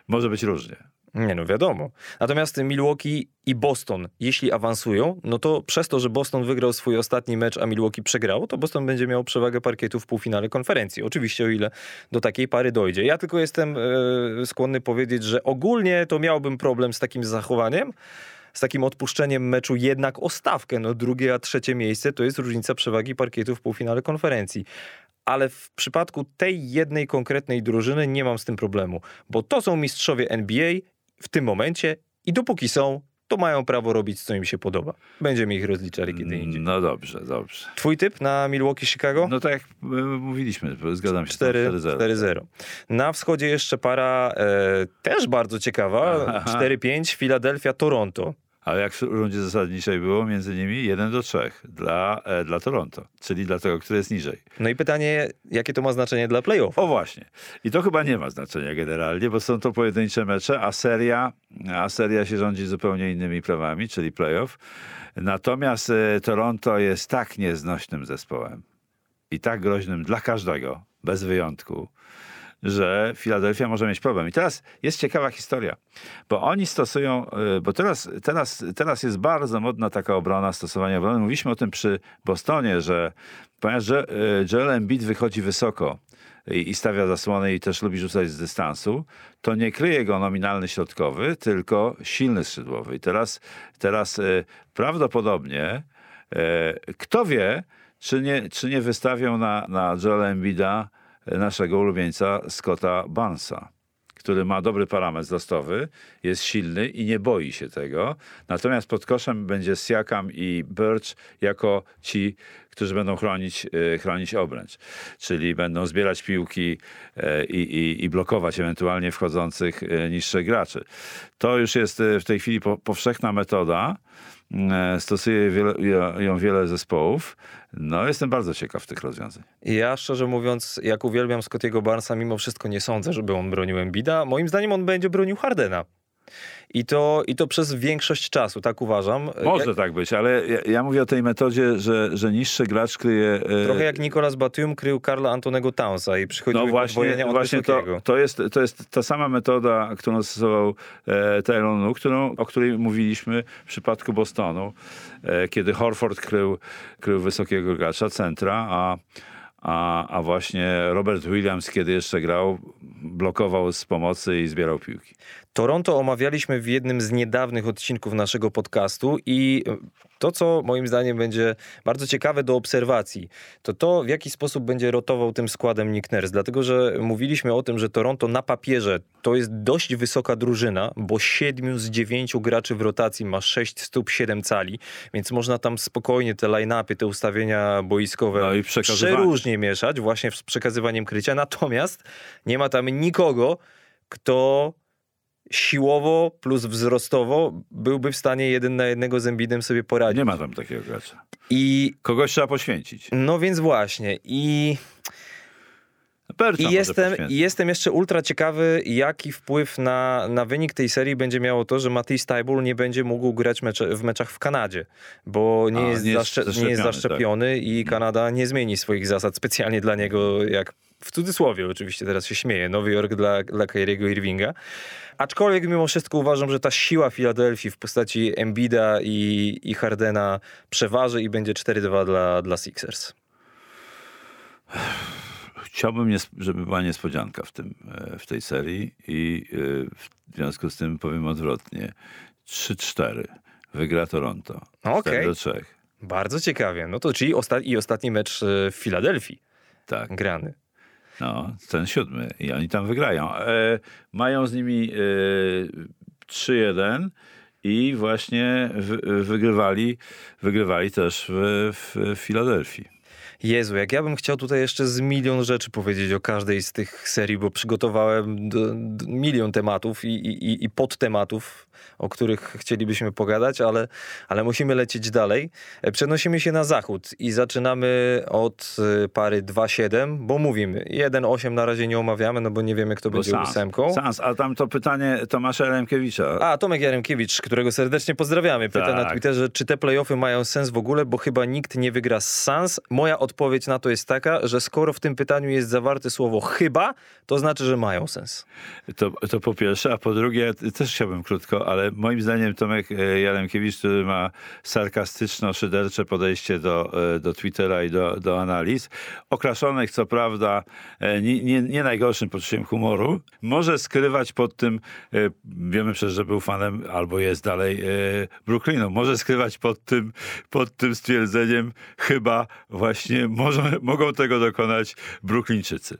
może być różnie. Nie no, wiadomo. Natomiast Milwaukee i Boston, jeśli awansują, no to przez to, że Boston wygrał swój ostatni mecz, a Milwaukee przegrało, to Boston będzie miał przewagę parkietu w półfinale konferencji. Oczywiście o ile do takiej pary dojdzie. Ja tylko jestem e, skłonny powiedzieć, że ogólnie to miałbym problem z takim zachowaniem, z takim odpuszczeniem meczu jednak o stawkę. No drugie a trzecie miejsce to jest różnica przewagi parkietu w półfinale konferencji. Ale w przypadku tej jednej konkretnej drużyny nie mam z tym problemu, bo to są mistrzowie NBA w tym momencie i dopóki są, to mają prawo robić, co im się podoba. Będziemy ich rozliczali kiedy indziej. No dobrze, dobrze. Twój typ na Milwaukee Chicago? No tak jak e, mówiliśmy, zgadzam się. 4 4-0. 4-0. Na wschodzie jeszcze para e, też bardzo ciekawa. Aha. 4-5 Philadelphia Toronto. Ale jak w rundzie zasadniczej było między nimi 1 do 3 dla, e, dla Toronto, czyli dla tego, który jest niżej. No i pytanie, jakie to ma znaczenie dla playoff? O właśnie. I to chyba nie ma znaczenia generalnie, bo są to pojedyncze mecze, a seria, a seria się rządzi zupełnie innymi prawami, czyli playoff. Natomiast e, Toronto jest tak nieznośnym zespołem i tak groźnym dla każdego, bez wyjątku, że Filadelfia może mieć problem. I teraz jest ciekawa historia, bo oni stosują, e, bo teraz, teraz, teraz jest bardzo modna taka obrona, stosowanie obrony. Mówiliśmy o tym przy Bostonie, że ponieważ e, Joel Embiid wychodzi wysoko i, stawia zasłony i też lubi rzucać z dystansu, to nie kryje go nominalny środkowy, tylko silny skrzydłowy. I teraz, teraz e, prawdopodobnie kto wie, czy nie, czy nie wystawią na, na Joela Embida naszego ulubieńca Scotta Barnesa, który ma dobry parametr wzrostowy, jest silny i nie boi się tego. Natomiast pod koszem będzie Siakam i Birch jako ci, którzy będą chronić, e, chronić obręcz. Czyli będą zbierać piłki e, i, i, i blokować ewentualnie wchodzących e, niższych graczy. To już jest w tej chwili po, powszechna metoda. E, Stosuje wiele, ją wiele zespołów. No, jestem bardzo ciekaw tych rozwiązań. Ja szczerze mówiąc, jak uwielbiam Scottiego Barnesa, mimo wszystko nie sądzę, żeby on bronił Embida. Moim zdaniem on będzie bronił Hardena. I to, I to przez większość czasu, tak uważam. Może tak być, ale ja, ja mówię o tej metodzie, że, że niższy gracz kryje... e, Trochę jak Nicolas Batum krył Karla Antonego Townsa i przychodziły No właśnie, od właśnie to, wysokiego. to, jest, to jest ta sama metoda, którą stosował e, Tyronn Lue, którą, o której mówiliśmy w przypadku Bostonu, e, kiedy Horford krył, krył wysokiego gracza, centra, a, a, a właśnie Robert Williams, kiedy jeszcze grał, blokował z pomocy i zbierał piłki. Toronto omawialiśmy w jednym z niedawnych odcinków naszego podcastu i to, co moim zdaniem będzie bardzo ciekawe do obserwacji, to to, w jaki sposób będzie rotował tym składem Nick Nurse. Dlatego, że mówiliśmy o tym, że Toronto na papierze to jest dość wysoka drużyna, bo siedmiu z dziewięciu graczy w rotacji ma 6 stóp 7 cali, więc można tam spokojnie te line-upy, te ustawienia boiskowe No i przeróżnie mieszać właśnie z przekazywaniem krycia. Natomiast nie ma tam nikogo, kto siłowo plus wzrostowo byłby w stanie jeden na jednego z Embidem sobie poradzić. Nie ma tam takiego gracza. I Kogoś trzeba poświęcić. no więc właśnie. I, i, jestem. I jestem jeszcze ultra ciekawy, jaki wpływ na, na wynik tej serii będzie miało to, że Matej Stajbul nie będzie mógł grać mecze, w meczach w Kanadzie, bo nie, A, jest, nie jest zaszcze- nie jest zaszczepiony, tak. zaszczepiony i Kanada nie zmieni swoich zasad specjalnie dla niego, jak w cudzysłowie oczywiście teraz się śmieje, Nowy Jork dla, dla Kyriego Irvinga. Aczkolwiek mimo wszystko uważam, że ta siła Filadelfii w postaci Embida i, i Hardena przeważy i będzie 4-2 dla, dla Sixers. Chciałbym, żeby była niespodzianka w, tym, e, w tej serii i e, w związku z tym powiem odwrotnie. 3-4 wygra Toronto. Okej. 4 do 3. Bardzo ciekawie. No to czyli osta- i ostatni mecz e, w Filadelfii Tak, grany. No, ten siódmy i oni tam wygrają. E, mają z nimi e, 3-1 i właśnie wy, wygrywali, wygrywali też w, w Filadelfii. Jezu, jak ja bym chciał tutaj jeszcze z milion rzeczy powiedzieć o każdej z tych serii, bo przygotowałem milion tematów i, i, i podtematów, o których chcielibyśmy pogadać, ale, ale musimy lecieć dalej. E, Przenosimy się na zachód i zaczynamy od e, pary 2-7, bo mówimy, 1-8 na razie nie omawiamy, no bo nie wiemy, kto Bo będzie Sans, ósemką. Sans, a tam to pytanie Tomasza Remkiewicza. A, Tomek Jaremkiewicz, którego serdecznie pozdrawiamy, pyta Tak. na Twitterze, czy te playoffy mają sens w ogóle, bo chyba nikt nie wygra z Sans. Moja odpowiedź na to jest taka, że skoro w tym pytaniu jest zawarte słowo chyba, to znaczy, że mają sens. To, to po pierwsze, a po drugie, też chciałbym krótko, ale moim zdaniem Tomek e, Jaremkiewicz, który ma sarkastyczno-szydercze podejście do, e, do Twittera i do, do analiz, okraszonych co prawda e, nie, nie, nie najgorszym poczuciem humoru, może skrywać pod tym, wiemy przecież, że był fanem, albo jest dalej Brooklynu, może skrywać pod tym, pod tym stwierdzeniem chyba właśnie może, mogą tego dokonać Brooklyńczycy.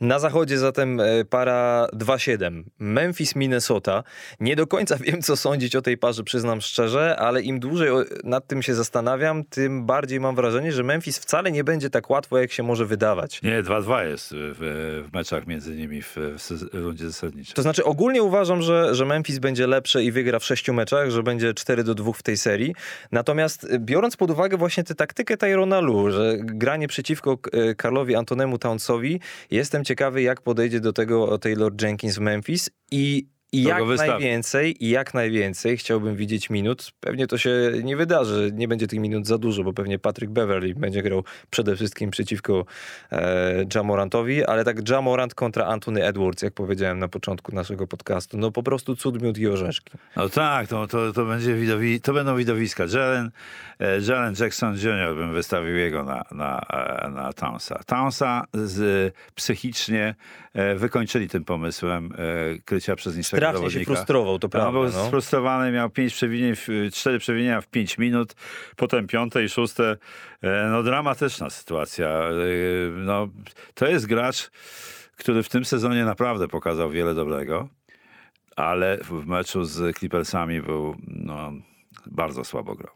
Na zachodzie zatem e, para 2-7. Memphis, Minnesota. Nie do końca wiem, co sądzić o tej parze, przyznam szczerze, ale im dłużej nad tym się zastanawiam, tym bardziej mam wrażenie, że Memphis wcale nie będzie tak łatwo, jak się może wydawać. Nie, 2-2 jest w, w meczach między nimi w, w rundzie zasadniczej. To znaczy ogólnie uważam, że, że Memphis będzie lepsze i wygra w sześciu meczach, że będzie 4 do 2 w tej serii. Natomiast biorąc pod uwagę właśnie tę taktykę Tyrona Lu, że granie przeciwko Karlowi Antonemu Townsowi, jestem ciekawy jak podejdzie do tego Taylor Jenkins w Memphis i i jak najwięcej, i jak najwięcej chciałbym widzieć minut. Pewnie to się nie wydarzy, nie będzie tych minut za dużo, bo pewnie Patrick Beverly będzie grał przede wszystkim przeciwko e, Jamorantowi, ale tak Jamorant kontra Anthony Edwards, jak powiedziałem na początku naszego podcastu. No po prostu cud, miód i orzeszki. No tak, to, to, to, będzie widowi, to będą widowiska. Jalen, e, Jalen Jackson Jr. bym wystawił jego na, na, e, na Townsa. Townsa z, psychicznie e, wykończyli tym pomysłem krycia przez niższego Strasznie się zawodnika. frustrował, to On prawda. był No. sfrustrowany, miał pięć przewinień, cztery przewinienia w pięć minut, potem piąte i szóste. E, No dramatyczna sytuacja. E, No, to jest gracz, który w tym sezonie naprawdę pokazał wiele dobrego, ale w meczu z Clippersami był no, bardzo słabo grał.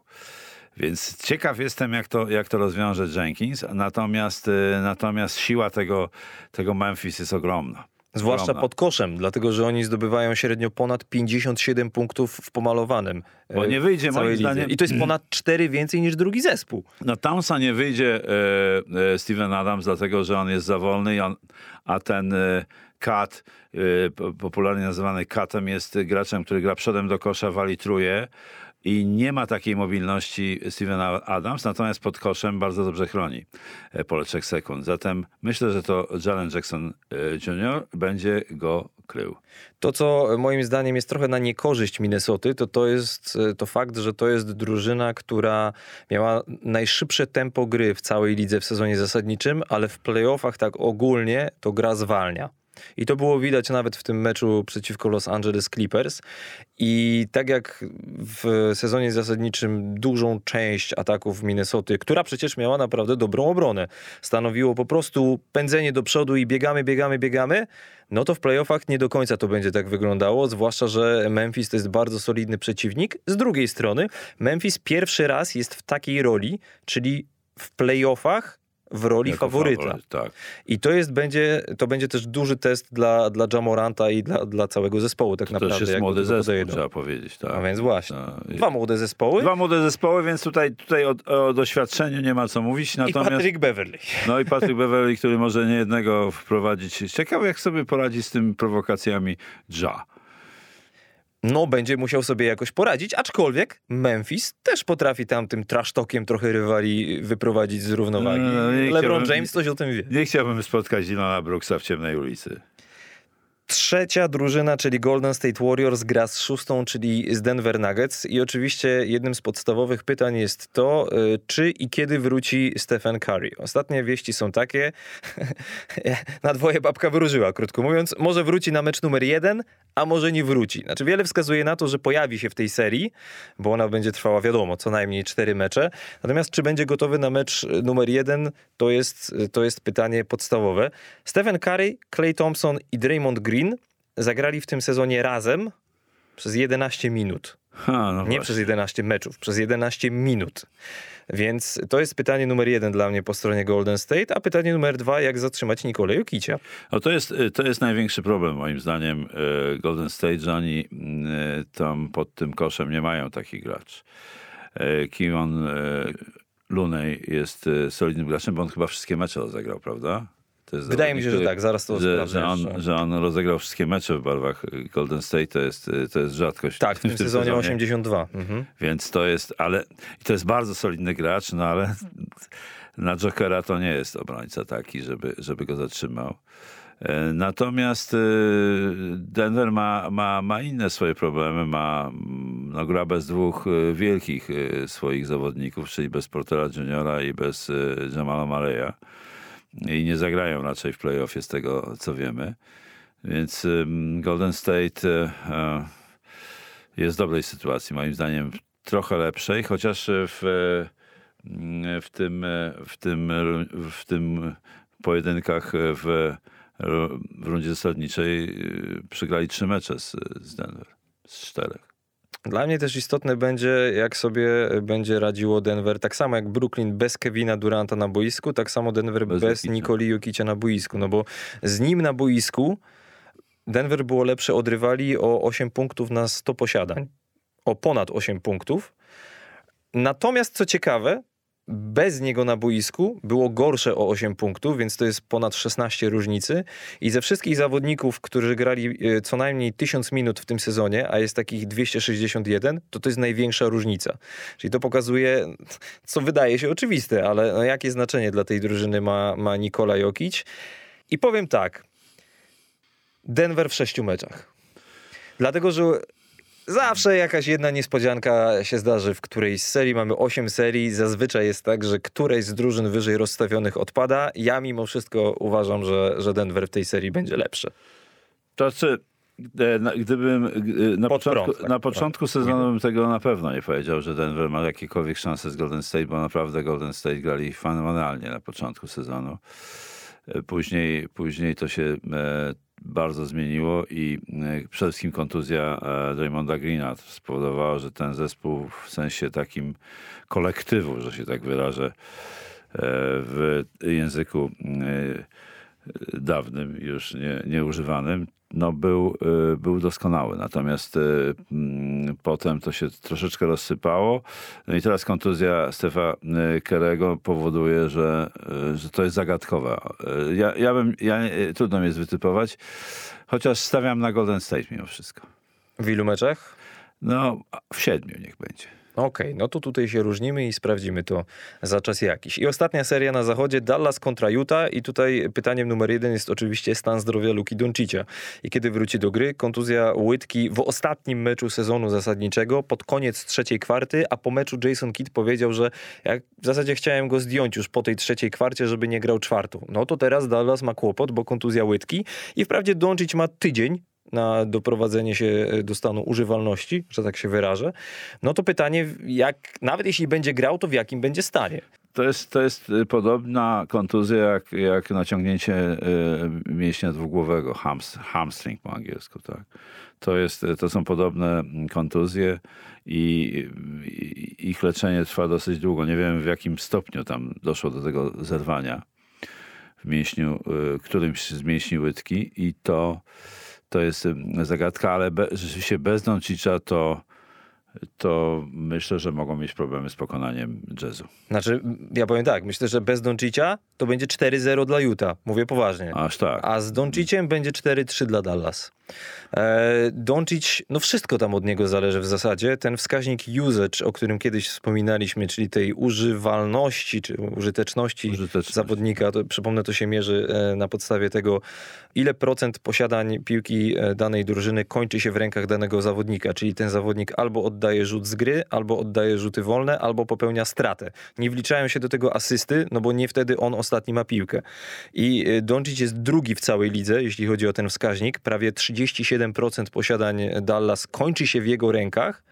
Więc ciekaw jestem, jak to, jak to rozwiąże Jenkins, natomiast, e, natomiast siła tego, tego Memphis jest ogromna. Zwłaszcza Ogromna. pod koszem, dlatego że oni zdobywają średnio ponad 57 punktów w pomalowanym. Bo e, nie wyjdzie, moim zdaniem- I to jest ponad 4 więcej niż drugi zespół. Na Townsa nie wyjdzie e, e, Steven Adams, dlatego że on jest za wolny, on, a ten e, Kat, e, po- popularnie nazywany Katem, jest graczem, który gra przodem do kosza, wali truje i nie ma takiej mobilności Stevena Adams, natomiast pod koszem bardzo dobrze chroni e, pole 3 sekund. Zatem myślę, że to Jalen Jackson e, Jr. będzie go krył. To, co moim zdaniem jest trochę na niekorzyść Minnesoty, to to jest e, to fakt, że to jest drużyna, która miała najszybsze tempo gry w całej lidze w sezonie zasadniczym, ale w playoffach tak ogólnie to gra zwalnia. I to było widać nawet w tym meczu przeciwko Los Angeles Clippers. I tak jak w sezonie zasadniczym dużą część ataków Minnesoty, która przecież miała naprawdę dobrą obronę, stanowiło po prostu pędzenie do przodu i biegamy, biegamy, biegamy, no to w playoffach nie do końca to będzie tak wyglądało, zwłaszcza, że Memphis to jest bardzo solidny przeciwnik. Z drugiej strony, Memphis pierwszy raz jest w takiej roli, czyli w playoffach w roli Jako faworyta. faworyt, tak. I to jest, będzie, to będzie też duży test dla, dla Jamoranta i dla, dla całego zespołu tak To naprawdę. też jest młody zespół, podejdą. trzeba powiedzieć. Tak. A więc właśnie. Tak. Dwa młode zespoły Dwa młode zespoły, więc tutaj, tutaj o, o doświadczeniu nie ma co mówić. i Natomiast, Patrick Beverly. No i Patrick Beverly, który może nie jednego wprowadzić. Ciekawe, jak sobie poradzi z tymi prowokacjami Ja. No, będzie musiał sobie jakoś poradzić, aczkolwiek Memphis też potrafi tam tym trasztokiem trochę rywali wyprowadzić z równowagi. No, LeBron James coś o tym wie. Nie chciałbym spotkać Dylana Brooksa w ciemnej ulicy. Trzecia drużyna, czyli Golden State Warriors, gra z szóstą, czyli z Denver Nuggets. I oczywiście jednym z podstawowych pytań jest to, y, czy i kiedy wróci Stephen Curry. Ostatnie wieści są takie, na dwoje babka wróżyła, krótko mówiąc. Może wróci na mecz numer jeden, a może nie wróci. Znaczy wiele wskazuje na to, że pojawi się w tej serii, bo ona będzie trwała, wiadomo, co najmniej cztery mecze. Natomiast czy będzie gotowy na mecz y, numer jeden, to jest, to jest pytanie podstawowe. Stephen Curry, Clay Thompson i Draymond Green zagrali w tym sezonie razem przez 11 minut. Ha, no Nie właśnie. przez 11 meczów, przez 11 minut. Więc to jest pytanie numer jeden dla mnie po stronie Golden State, a pytanie numer dwa, jak zatrzymać Nikolę Jokicia. No to jest, to jest największy problem moim zdaniem e, Golden State, że oni e, tam pod tym koszem nie mają takich graczy. Kion e, Lunej jest solidnym graczem, bo on chyba wszystkie mecze rozegrał, prawda? Wydaje mi się, że tak, zaraz to że, że, on, że on rozegrał wszystkie mecze w barwach Golden State, to jest, to jest rzadkość. Tak, w tym sezonie 82. Mhm. Więc to jest, ale to jest bardzo solidny gracz, no ale na Jokera to nie jest obrońca taki, żeby, żeby go zatrzymał. E, Natomiast e, Denver ma, ma, ma inne swoje problemy. Ma mm, no, gra bez dwóch e, wielkich swoich zawodników, czyli bez Portera Juniora i bez Jamala Mareya. I nie zagrają raczej w playoffie z tego, co wiemy. Więc Golden State e, e, jest w dobrej sytuacji, moim zdaniem trochę lepszej, chociaż w, e, w tym, w tym, w tym pojedynkach w, w rundzie zasadniczej przegrali trzy mecze z, z Denver, z czterech. Dla mnie też istotne będzie, jak sobie będzie radziło Denver. Tak samo jak Brooklyn bez Kevina Duranta na boisku, tak samo Denver Bez bez. Nikoli Jokicia na boisku. No bo z nim na boisku Denver było lepsze od rywali o 8 punktów na 100 posiadań. O ponad 8 punktów. Natomiast co ciekawe, bez niego na boisku było gorsze o 8 punktów, więc to jest ponad 16 różnicy. I ze wszystkich zawodników, którzy grali e, co najmniej 1000 minut w tym sezonie, a jest takich 261, to to jest największa różnica. Czyli to pokazuje, co wydaje się oczywiste, ale no jakie znaczenie dla tej drużyny ma, ma Nikola Jokic. I powiem tak, Denver w sześciu meczach. Dlatego, że Zawsze jakaś jedna niespodzianka się zdarzy w którejś z serii. Mamy 8 serii. Zazwyczaj jest tak, że któreś z drużyn wyżej rozstawionych odpada. Ja mimo wszystko uważam, że, że Denver w tej serii będzie lepszy. To znaczy, na- gdybym e, na Pod początku, prąd, tak, na tak. początku sezonu bym tego na pewno nie powiedział, że Denver ma jakiekolwiek szanse z Golden State, bo naprawdę Golden State grali fenomenalnie na początku sezonu. E, Później, później to się bardzo zmieniło i e, przede wszystkim kontuzja e, Draymonda Greena spowodowała, że ten zespół w sensie takim kolektywu, że się tak wyrażę, e, w języku dawnym, już nie, nieużywanym, no był, y, był doskonały. Natomiast y, mm, potem to się troszeczkę rozsypało. No i teraz kontuzja Stefa y, Kerego powoduje, że, że to jest zagadkowe. Ja, ja bym, ja, trudno mi jest wytypować, chociaż stawiam na Golden State mimo wszystko. W ilu meczach? No, w siedmiu niech będzie. Okej, no to tutaj się różnimy i sprawdzimy to za czas jakiś. I ostatnia seria na zachodzie, Dallas kontra Utah i tutaj pytaniem numer jeden jest oczywiście stan zdrowia Luki Doncicia. I kiedy wróci do gry, kontuzja łydki w ostatnim meczu sezonu zasadniczego, pod koniec trzeciej kwarty, a po meczu Jason Kidd powiedział, że jak w zasadzie chciałem go zdjąć już po tej trzeciej kwarcie, żeby nie grał czwartą. No to teraz Dallas ma kłopot, bo kontuzja łydki i wprawdzie Doncic ma tydzień, na doprowadzenie się e, do stanu używalności, że tak się wyrażę, no to pytanie, jak, nawet jeśli będzie grał, to w jakim będzie stanie? To jest, to jest y, podobna kontuzja jak, jak naciągnięcie y, mięśnia dwugłowego, hams, hamstring po angielsku, tak. To, jest, to są podobne mm, kontuzje i, ich leczenie trwa dosyć długo. Nie wiem w jakim stopniu tam doszło do tego zerwania w mięśniu, którymś z mięśni łydki i to, to jest zagadka, ale be, rzeczywiście bez Doncicza to to myślę, że mogą mieć problemy z pokonaniem jazzu. Znaczy, ja powiem tak, myślę, że bez Doncicia to będzie 4-0 dla Utah, mówię poważnie. Aż tak. A z Donciciem będzie 4-3 dla Dallas. E, Doncic, no wszystko tam od niego zależy w zasadzie. Ten wskaźnik usage, o którym kiedyś wspominaliśmy, czyli tej używalności czy użyteczności Użyteczność. zawodnika, to przypomnę, to się mierzy e, na podstawie tego, ile procent posiadań piłki e, danej drużyny kończy się w rękach danego zawodnika, czyli ten zawodnik albo oddaje rzut z gry, albo oddaje rzuty wolne, albo popełnia stratę. Nie wliczają się do tego asysty, no bo nie wtedy on ostatni ma piłkę. I e, Doncic jest drugi w całej lidze, jeśli chodzi o ten wskaźnik. Prawie 37% posiadań Dallas kończy się w jego rękach.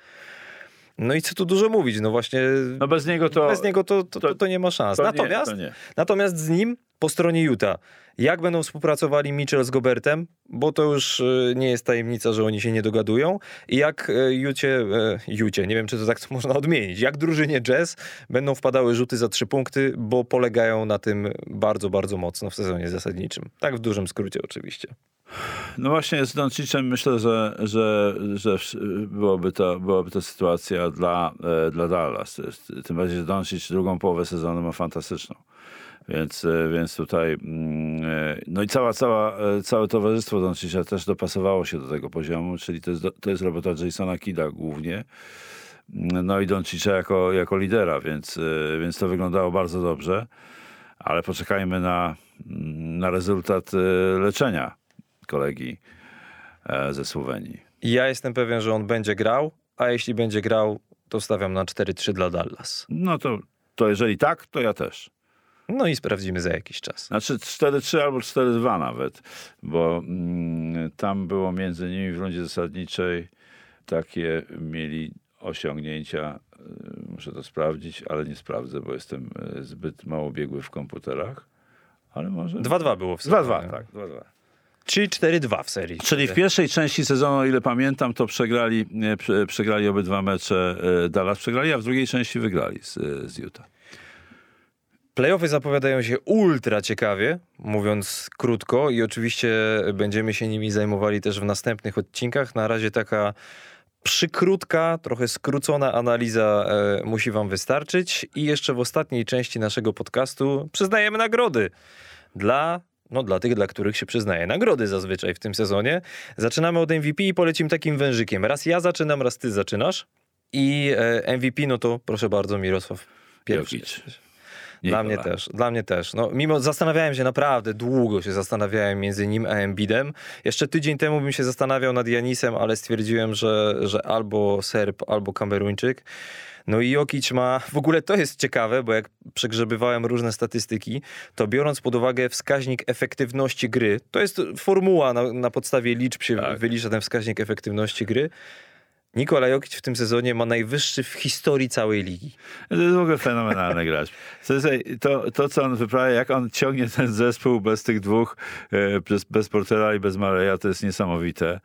No i co tu dużo mówić, no właśnie No bez niego to... bez niego to, to, to, to nie ma szans. to nie, natomiast, to nie. natomiast z nim po stronie Utah, jak będą współpracowali Mitchell z Gobertem, bo to już y, nie jest tajemnica, że oni się nie dogadują, i jak y, Jucie, y, Jucie, nie wiem czy to tak można odmienić, jak drużynie Jazz będą wpadały rzuty za trzy punkty, bo polegają na tym bardzo, bardzo mocno w sezonie zasadniczym. Tak w dużym skrócie oczywiście. No właśnie z Doncicem myślę, że, że, że byłoby, to, byłaby to sytuacja dla, e, dla Dallas. Tym bardziej, że Doncic drugą połowę sezonu ma fantastyczną. Więc, e, więc tutaj mm, e, no i cała, cała, e, całe towarzystwo Doncicia też dopasowało się do tego poziomu, czyli to jest, to jest robota Jasona Kida głównie. No i Doncicza jako, jako lidera, więc, więc to wyglądało bardzo dobrze. Ale poczekajmy na, na rezultat leczenia kolegi ze Słowenii. Ja jestem pewien, że on będzie grał, a jeśli będzie grał, to stawiam na 4-3 dla Dallas. No to, to jeżeli tak, to ja też. No i sprawdzimy za jakiś czas. Znaczy 4-3 albo 4-2 nawet, bo mm, tam było między nimi w rundzie zasadniczej takie mieli osiągnięcia, y, muszę to sprawdzić, ale nie sprawdzę, bo jestem y, zbyt mało biegły w komputerach, ale może... 2-2 było w 2-2, sezonie. tak, 2-2. Czyli 4-2 w serii. Czyli w pierwszej części sezonu, o ile pamiętam, to przegrali, przegrali obydwa mecze e, Dallas przegrali, a w drugiej części wygrali z, z Utah. Playoffy zapowiadają się ultra ciekawie, mówiąc krótko, i oczywiście będziemy się nimi zajmowali też w następnych odcinkach. Na razie taka przykrótka, trochę skrócona analiza e, musi Wam wystarczyć. I jeszcze w ostatniej części naszego podcastu przyznajemy nagrody dla. No, dla tych, dla których się przyznaje nagrody zazwyczaj w tym sezonie. Zaczynamy od MVP i polecimy takim wężykiem. Raz ja zaczynam, raz ty zaczynasz. I e, MVP, no to proszę bardzo, Mirosław pierwszy. Jokic. Dla mnie też, dla mnie też. No, mimo zastanawiałem się naprawdę, długo się zastanawiałem między nim a Embidem. Jeszcze tydzień temu bym się zastanawiał nad Janisem, ale stwierdziłem, że, że albo Serb, albo Kameruńczyk. No i Jokic ma, w ogóle to jest ciekawe, bo jak przegrzebywałem różne statystyki, to biorąc pod uwagę wskaźnik efektywności gry, to jest formuła, na, na podstawie liczb się Tak. wylicza ten wskaźnik efektywności gry. Nikola Jokic w tym sezonie ma najwyższy w historii całej ligi. To jest w ogóle fenomenalny gracz. To, to, co on wyprawia, jak on ciągnie ten zespół bez tych dwóch, e, bez, bez Portera i bez Mareja, to jest niesamowite.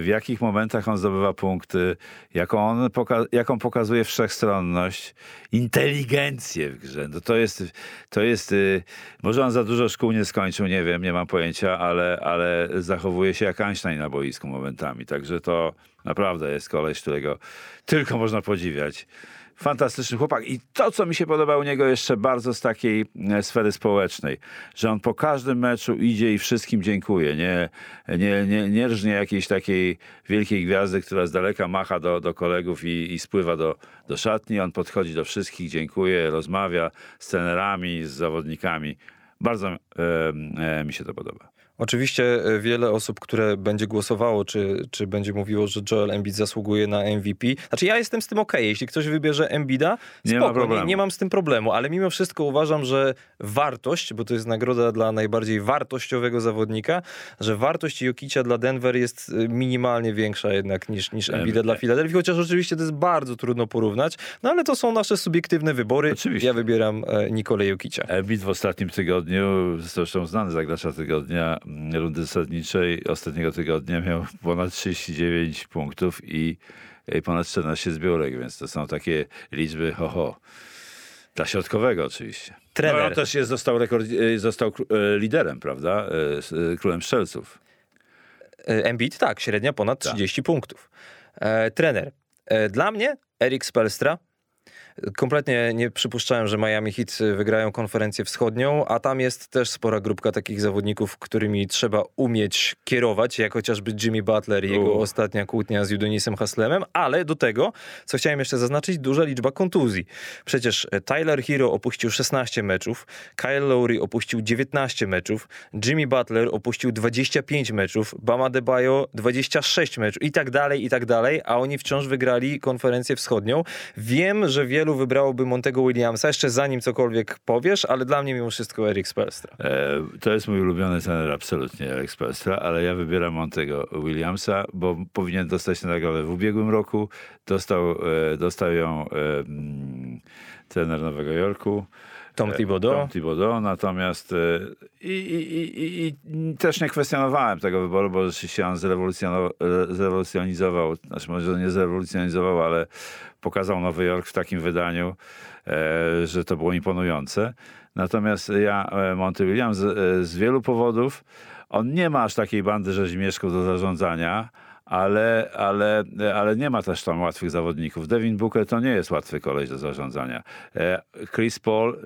W jakich momentach on zdobywa punkty, jaką, on poka- jaką pokazuje wszechstronność, inteligencję w grze. No to jest, to jest y, może on za dużo szkół nie skończył, nie wiem, nie mam pojęcia, ale, ale zachowuje się jak Einstein na boisku momentami. Także to naprawdę jest koleś, którego tylko można podziwiać. Fantastyczny chłopak. I to, co mi się podoba u niego jeszcze bardzo z takiej e, sfery społecznej, że on po każdym meczu idzie i wszystkim dziękuje. Nie, nie, nie, nie rżnie jakiejś takiej wielkiej gwiazdy, która z daleka macha do, do kolegów i, i spływa do, do szatni. On podchodzi do wszystkich, dziękuję, rozmawia z trenerami, z zawodnikami. Bardzo e, e, mi się to podoba. Oczywiście e, wiele osób, które będzie głosowało, czy, czy będzie mówiło, że Joel Embiid zasługuje na MVP. Znaczy ja jestem z tym okej. Jeśli ktoś wybierze Embida, Nie ma spoko. Nie, nie mam z tym problemu, ale mimo wszystko uważam, że wartość, bo to jest nagroda dla najbardziej wartościowego zawodnika, że wartość Jokicia dla Denver jest e, minimalnie większa jednak niż, niż Embida dla Filadelfii, chociaż oczywiście to jest bardzo trudno porównać, no ale to są nasze subiektywne wybory. Oczywiście. Ja wybieram e, Nikolę Jokicia. Embiid w ostatnim tygodniu, zresztą znany zagracza tygodnia rundy zasadniczej, ostatniego tygodnia miał ponad 39 punktów i i ponad 14 zbiórek, więc to są takie liczby ho, ho. Dla środkowego oczywiście. Trener. No, on też jest, został, rekord, e, został e, liderem, prawda? E, e, Królem strzelców. E, Embiid, tak, średnia ponad Tak. 30 punktów. E, trener. E, dla mnie Erik Spelstra. Kompletnie nie przypuszczałem, że Miami Heat wygrają konferencję wschodnią, a tam jest też spora grupka takich zawodników, którymi trzeba umieć kierować, jak chociażby Jimmy Butler i jego U. ostatnia kłótnia z Judonisem Haslemem, ale do tego, co chciałem jeszcze zaznaczyć, duża liczba kontuzji. Przecież Tyler Hero opuścił 16 meczów, Kyle Lowry opuścił 19 meczów, Jimmy Butler opuścił 25 meczów, Bama Debajo 26 meczów i tak dalej, i tak dalej, a oni wciąż wygrali konferencję wschodnią. Wiem, że wielu wybrałoby Montego Williamsa, jeszcze zanim cokolwiek powiesz, ale dla mnie mimo wszystko Eric Spelstra. E, To jest mój ulubiony trener, absolutnie, Alex Pelstra, ale ja wybieram Montego Williamsa, bo powinien dostać tę nagrodę w ubiegłym roku. Dostał, e, dostał ją e, mm, trener Nowego Jorku. Tom E, Thibodeau. Tom Thibodeau, natomiast e, i, i, i, i, też nie kwestionowałem tego wyboru, bo rzeczywiście on zrewolucjonował, e, zrewolucjonizował, znaczy może nie zrewolucjonizował, ale pokazał Nowy Jork w takim wydaniu, że to było imponujące. Natomiast ja, Monty Williams, z, z wielu powodów, on nie ma aż takiej bandy rzeźmieszków do zarządzania, ale, ale, ale nie ma też tam łatwych zawodników. Devin Booker to nie jest łatwy koleś do zarządzania. Chris Paul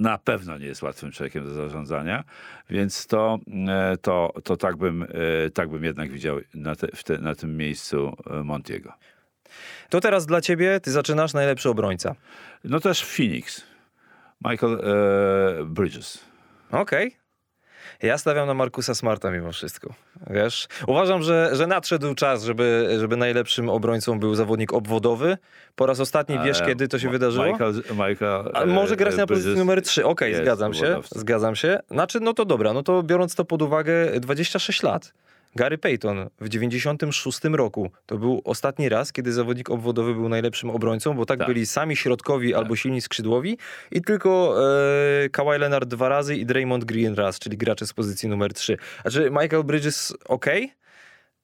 na pewno nie jest łatwym człowiekiem do zarządzania, więc to, e, to, to tak, bym, e, tak bym jednak widział na, te, te, na tym miejscu e, Montiego. To teraz dla ciebie, ty zaczynasz najlepszy obrońca. No też Phoenix. Michael e, Bridges. Okej. Ja stawiam na Markusa Smarta mimo wszystko. Wiesz, uważam, że, że nadszedł czas, żeby, żeby najlepszym obrońcą był zawodnik obwodowy. Po raz ostatni wiesz, E, kiedy to się wydarzyło? Michael, Michael, A e, może grać na e, pozycji numer 3. Okej, jest zgadzam się. Zgadzam się. Znaczy, no to dobra, no to biorąc to pod uwagę, 26 lat. Gary Payton w 96 roku. To był ostatni raz, kiedy zawodnik obwodowy był najlepszym obrońcą, bo tak, Tak. byli sami środkowi albo silni skrzydłowi i tylko e, Kawhi Leonard dwa razy i Draymond Green raz, czyli gracze z pozycji numer 3. Znaczy Michael Bridges ok,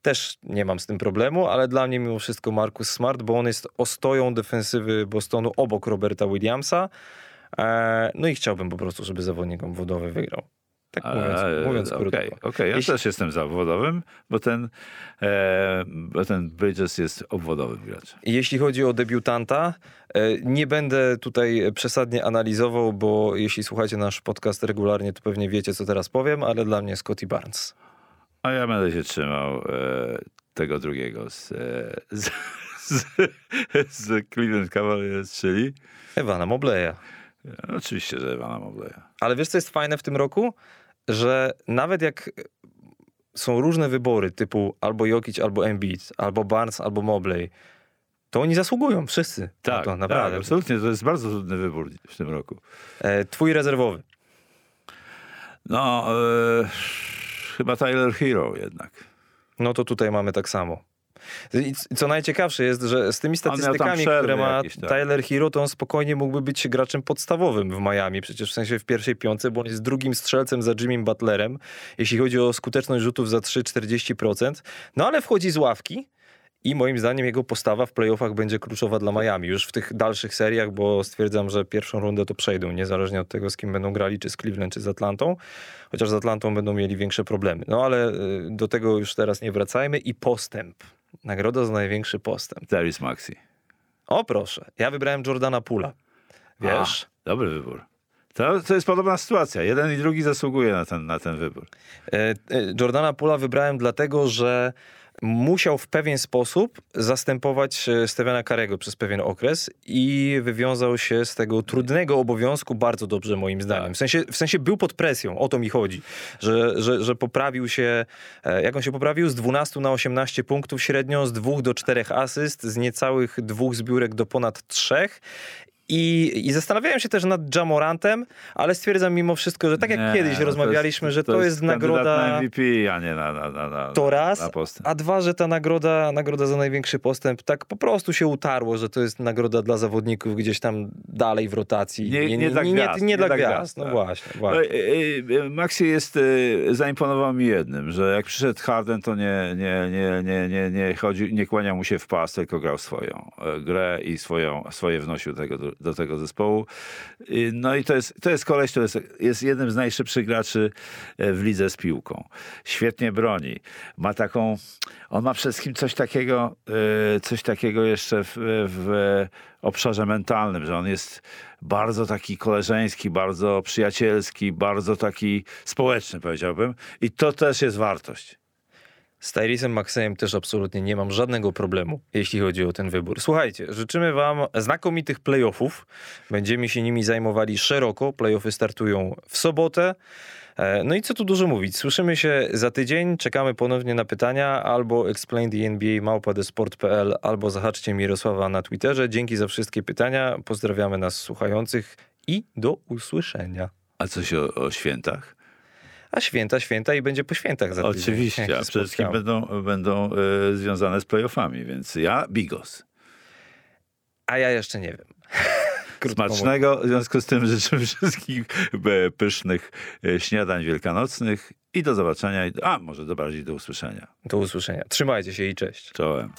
też nie mam z tym problemu, ale dla mnie mimo wszystko Marcus Smart, bo on jest ostoją defensywy Bostonu obok Roberta Williamsa. E, no i chciałbym po prostu, żeby zawodnik obwodowy wygrał. Tak mówiąc, E, mówiąc Okej, krótko. okej. ja Jeśli- też jestem zawodowym, bo ten, e, bo ten Bridges jest obwodowym graczem. Jeśli chodzi o debiutanta, e, nie będę tutaj przesadnie analizował, bo jeśli słuchacie nasz podcast regularnie, to pewnie wiecie, co teraz powiem, ale dla mnie Scotty Barnes. A ja będę się trzymał e, tego drugiego z, e, z, z, z Cleveland Cavaliers, czyli Ewana Mobleya. e, oczywiście, że Ewana Mobleya. Ale wiesz, co jest fajne w tym roku? Że nawet jak są różne wybory typu albo Jokic, albo Embiid, albo Barnes, albo Mobley, to oni zasługują wszyscy. na Tak, to, naprawdę. tak, absolutnie. To jest bardzo trudny wybór w tym roku. E, twój rezerwowy. No, e, chyba Tyler Hero jednak. No to tutaj mamy tak samo. I co najciekawsze jest, że z tymi statystykami, które ma jakieś, tak. Tyler Hero, to on spokojnie mógłby być graczem podstawowym w Miami, przecież w sensie w pierwszej piątce, bo on jest drugim strzelcem za Jimmym Butlerem, jeśli chodzi o skuteczność rzutów za 3,40%. No ale wchodzi z ławki i moim zdaniem jego postawa w playoffach będzie kluczowa dla Miami. Już w tych dalszych seriach, bo stwierdzam, że pierwszą rundę to przejdą, niezależnie od tego, z kim będą grali, czy z Cleveland, czy z Atlantą. Chociaż z Atlantą będą mieli większe problemy. No ale y, do tego już teraz nie wracajmy. I postęp. Nagroda za największy postęp. Darius Maxi. O proszę, ja wybrałem Jordana Pula. Wiesz? A, dobry wybór. To, to jest podobna sytuacja. Jeden i drugi zasługuje na ten, na ten wybór. E, e, Jordana Pula wybrałem dlatego, że musiał w pewien sposób zastępować e, Stevena Karego przez pewien okres i wywiązał się z tego trudnego obowiązku bardzo dobrze moim zdaniem. W sensie, w sensie był pod presją, o to mi chodzi, że, że, że poprawił się, e, jak on się poprawił? Z 12 na 18 punktów średnio, z 2 do 4 asyst, z niecałych dwóch zbiórek do ponad trzech. I, I zastanawiałem się też nad Jamorantem, ale stwierdzam mimo wszystko, że tak jak Nie, kiedyś no rozmawialiśmy, że to, jest, kandydat nagroda... na MVP, a nie na, na, na, na, To raz, na a dwa, że ta nagroda, nagroda za największy postęp tak po prostu się utarło, że to jest nagroda dla zawodników gdzieś tam dalej w rotacji. Nie- nie dla nie, gwiazd, nie, dla dla gwiazd. No tak. właśnie, No, właśnie. Maxi jest, e, zaimponował mi jednym, że jak przyszedł Harden, to nie, nie, nie, nie, nie, nie, chodzi, nie kłaniał mu się w pas, tylko grał swoją e, grę i swoją, swoje wnosił tego, do, tego zespołu. I, No i to jest, to jest koleś, to jest, jest jednym z najszybszych graczy e, w lidze z piłką. Świetnie broni. Ma taką, on ma przede wszystkim coś takiego, e, coś takiego jeszcze w, w obszarze mentalnym, że on jest bardzo taki koleżeński, bardzo przyjacielski, bardzo taki społeczny powiedziałbym i to też jest wartość. Z Tyrisem Maxeyem też absolutnie nie mam żadnego problemu, jeśli chodzi o ten wybór. Słuchajcie, życzymy wam znakomitych playoffów. Będziemy się nimi zajmowali szeroko. Playoffy startują w sobotę. E, No i co tu dużo mówić. Słyszymy się za tydzień, czekamy ponownie na pytania albo explain the NBA małpa.desport.pl albo zahaczcie Mirosława na Twitterze. Dzięki za wszystkie pytania. Pozdrawiamy nas słuchających i do usłyszenia. A coś o, o świętach? A święta, święta i będzie po świętach za tydzień. Oczywiście, a przede wszystkim będą, będą e, związane z playoffami, więc ja bigos. A ja jeszcze nie wiem. Mówiąc. Smacznego, w związku z tym życzę wszystkim e, pysznych e, śniadań wielkanocnych i do zobaczenia, a może do bardziej do usłyszenia. Do usłyszenia. Trzymajcie się i cześć. Czołem.